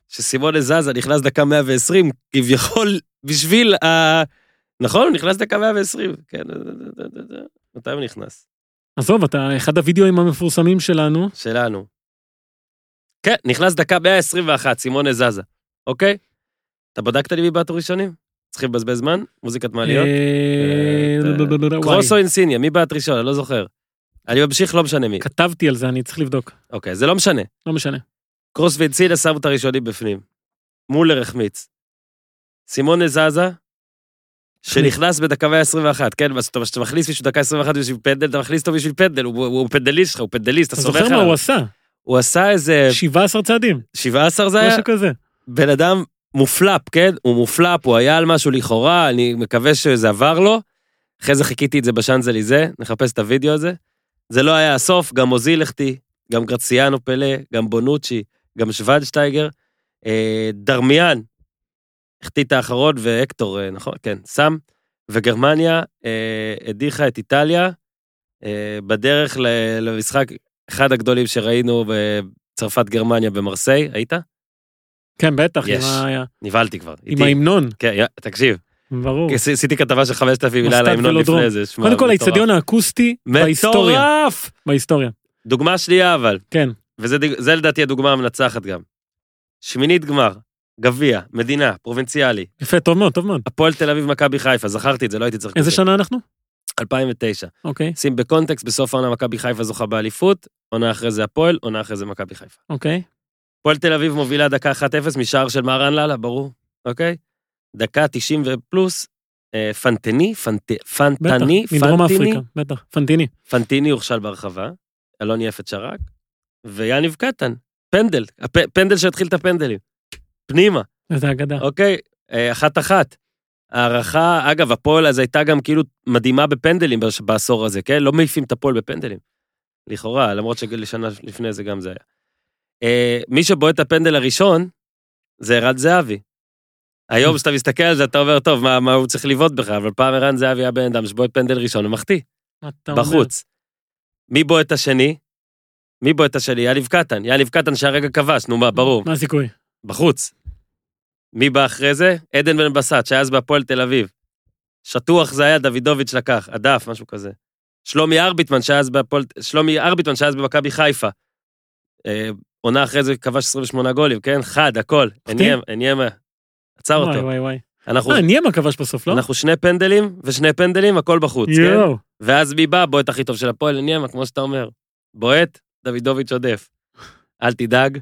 שסימונה זזה נכנס דקה 120, כביכול בשביל ה... נכון? הוא נכנס דקה 120, כן. מתי הוא נכנס? עזוב, אתה אחד הוידאוים המפורסמים שלנו, שלנו. כן, נכנס דקה 121, סימונה זזה, אוקיי? אתה בדקת לי מי בעטו ראשונים? צריכים לבזבז זמן? מוזיקת מעליות? אה, אה, וואי, קרוס או אינסיניה, מי בעט ראשון? אני לא זוכר. אני ממשיך, לא משנה מי. כתבתי על זה, אני צריך לבדוק, אוקיי, זה לא משנה. לא משנה. קרוס ואינסיניה שמו את הראשונים בפנים. מולר החמיץ. סימונה זזה, שנכנס בדקה 121, כן? כשאתה מכניס מישהו דקה 21 בשביל פנדל, אתה מכניס אותו בשביל פנדל, הוא, הוא, פנדליסט שלך, הוא פנדליסט, אתה אתה סומך זוכר מה עליו. הוא עשה? הוא עשה איזה 17 צעדים, 17 זה היה, משהו כזה. בן אדם מופלפ, כן? הוא מופלפ, הוא היה על משהו לכאורה, אני מקווה שזה עבר לו. אחרי זה חיכיתי את זה בשאנזליזה, נחפש את הוידאו הזה. זה לא היה הסוף, גם אוזיל החטיא, גם גרציאנו פלא, גם בונוצ'י, גם שוונשטייגר. אה, דרמיאן החטיא את האחרון, והקטור, אה, נכון? כן, שם. וגרמניה אה, הדיחה את איטליה אה, בדרך ל- למשחק, אחד הגדולים שראינו בצרפת גרמניה במרסיי, היית? כן, בטח, יש. ה- נבהלתי כבר. עם ההמנון, כן, תקשיב, ברור. עש- עשיתי כתבה של 5,000 מילה על ההמנון. לפני זה. קודם כל. האיצטדיון האקוסטי בהיסטוריה. מטורף! בהיסטוריה, דוגמה שנייה אבל, כן. וזה לדעתי הדוגמה המנצחת גם. שמינית גמר, גביע, מדינה, פרובינציאלי, יפה, טוב מאוד, טוב מאוד. הפועל תל אביב, מכבי חיפה, זכרתי את זה, לא הייתי צריך... איזה. שנה אנחנו? 2009. אוקיי, שים בקונטקסט, בסוף העונה מכבי חיפה זוכה באליפות, עונה אחרי זה הפועל, עונה אחרי זה מכבי חיפה. אוקיי. הפועל תל אביב מובילה דקה 1-0 משער של מהרן לאללה, ברור, אוקיי? דקה 90 ופלוס, אה, פנטני, פנט- בטח, פנטני, מדרום פנטיני, אפריקה, בטח, פנטיני. פנטיני הוכשל ברחבה, אלון יפת שרק, ויניב קטן, פנדל, הפ- פנדל שהתחיל את הפנדלים. פנימה, איזה אגדה. אוקיי, אה, אחת-אחת. הערכה, אגב, הפועל אז הייתה גם כאילו מדהימה בפנדלים בעשור הזה, כן? לא מעיפים את הפועל בפנדלים. לכאורה, למרות ששנה לפני זה גם זה היה. אה, מי שבועט את הפנדל הראשון, זה ערן זהבי. היום כשאתה מסתכל על זה, אתה אומר, טוב, מה, מה הוא צריך לבעוט בכלל? אבל פעם ערן זהבי היה בן אדם שבועט פנדל ראשון ומחטיא? בחוץ. מי בועט את השני? מי בועט את השני? יניב קטן. יניב קטן שהרגע כבש, נו מה, ברור. מה הסיכוי? בחוץ. מי בא אחרי זה? עדן בן בסט, שהיה אז בהפועל תל אביב. שטוח זה היה, דוידוביץ' לקח, הדף, משהו כזה. שלומי ארביטמן, שהיה אז בהפועל... שלומי ארביטמן, שהיה אז במכבי חיפה. אה, עונה אחרי זה כבש 28 גולים, כן? חד, הכל. עניין, עניין, עצר וואי אותו. וואי וואי. אנחנו, אה, ניימה כבש בסוף, לא? אנחנו שני פנדלים ושני פנדלים, הכל בחוץ, כן? יואו. ואז מי בא? בועט הכי טוב של הפועל עניימה, כמו שאתה אומר. בועט, דוידוביץ' עודף. אל תדאג,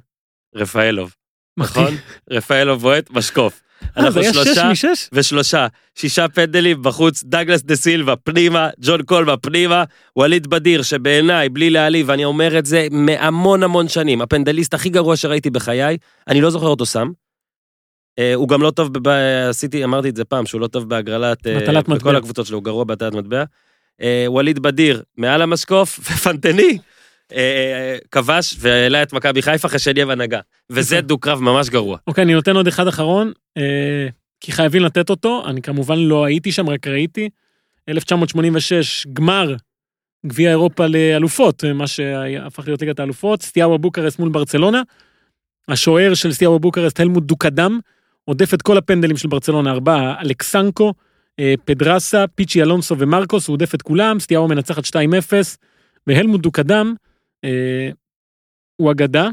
רפאלוב. נכון? רפאלוב בועט, משקוף. אה, אנחנו שלושה? ושלושה, שישה פנדלים בחוץ, דגלס דה סילבה, פנימה, ג'ון קולמה, פנימה, ווליד בדיר, שבעיניי, בלי להעליב, אני אומר את זה מהמון המון שנים, הפנדליסט הכי גרוע שראיתי בחיי, אני לא זוכר אותו שם. אה, הוא גם לא טוב, עשיתי, אמרתי את זה פעם, שהוא לא טוב בהגרלת, מטבע. בכל הקבוצות שלו, הוא גרוע בהטלת מטבע. אה, ווליד בדיר, מעל המשקוף, ופנטני, כבש והעלה את מכבי חיפה אחרי שנייה ונגע. וזה יפה. דו-קרב ממש גרוע. אוקיי, אני נותן עוד אחד אחרון, אה, כי חייבים לתת אותו, אני כמובן לא הייתי שם, רק ראיתי. 1986, גמר גביע אירופה לאלופות, אה, מה שהפך להיות ליגת האלופות, סטיאבה בוקרסט מול ברצלונה. השוער של סטיאבה בוקרסט, הלמוט דוקדם, עודף את כל הפנדלים של ברצלונה, ארבעה, אלכסנקו, אה, פדרסה, פיצ'י אלונסו ומרקוס, הוא עודף את כולם, סטיאבה מנצחת 2-0, והלמוט דוקדם אה, הוא אגדה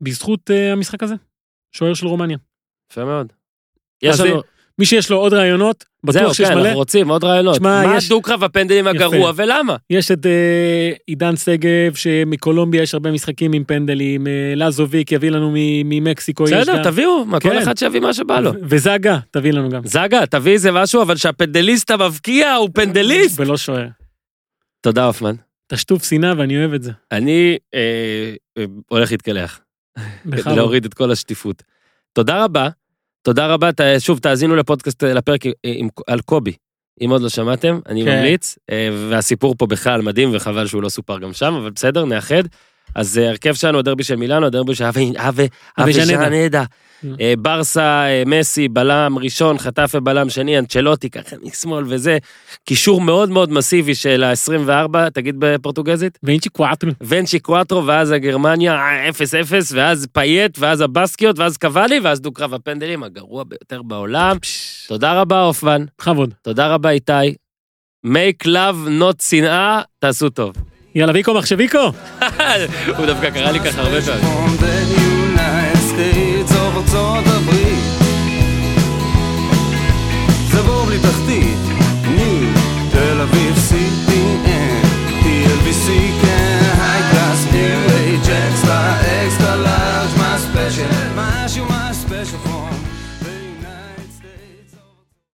בזכות אה, המשחק הזה, שוער של רומניה. יפה מאוד. יש לנו... מי שיש לו עוד רעיונות, זהו, בטוח שיש כן, מלא. אנחנו רוצים עוד רעיונות. מה יש- הדו-קרב הפנדלים. הגרוע ולמה? יש את אה, עידן שגב, שמקולומביה יש הרבה משחקים עם פנדלים, אה, לזוביק יביא לנו ממקסיקו. בסדר, תביאו, מה, כל כן. אחד שיביא מה שבא לו. וזאגה, תביא לנו גם. זגה, תביא איזה משהו, אבל שהפנדליסט המבקיע הוא פנדליסט. ולא שוער. תודה, הופמן. אתה שטוף שנאה ואני אוהב את זה. אני אה, אה, הולך להתקלח, בכבוד. להוריד את כל השטיפות. תודה רבה. תודה רבה, ת- שוב, תאזינו לפודקאסט, אה, לפרק עם- עם- על קובי. אם עוד לא שמעתם, אני כן. ממליץ, אה, והסיפור פה בכלל מדהים, וחבל שהוא לא סופר גם שם, אבל בסדר, נאחד. אז אה, הרכב שלנו, הדרבי של מילאנו, הדרבי של אבי, אבי, אבי. אה, ברסה, אה, מסי, בלם ראשון, חטף ובלם שני, אנצ'לוטי, ככה משמאל וזה. קישור מאוד מאוד מסיבי של ה-24, תגיד בפורטוגזית? ואינצ'י קואטרו. ונצ'י קואטרו, ואז הגרמניה, אה, 0-0, ואז פייט, ואז הבסקיות, ואז קוואלי, ואז דו-קרב הפנדלים הגרוע ביותר בעולם. תודה רבה, הופמן. בכבוד. תודה רבה, איתי. make love not שנאה, תעשו טוב. יאללה, ויקו מחשביקו. הוא דווקא קרא לי ככה הרבה פעמים.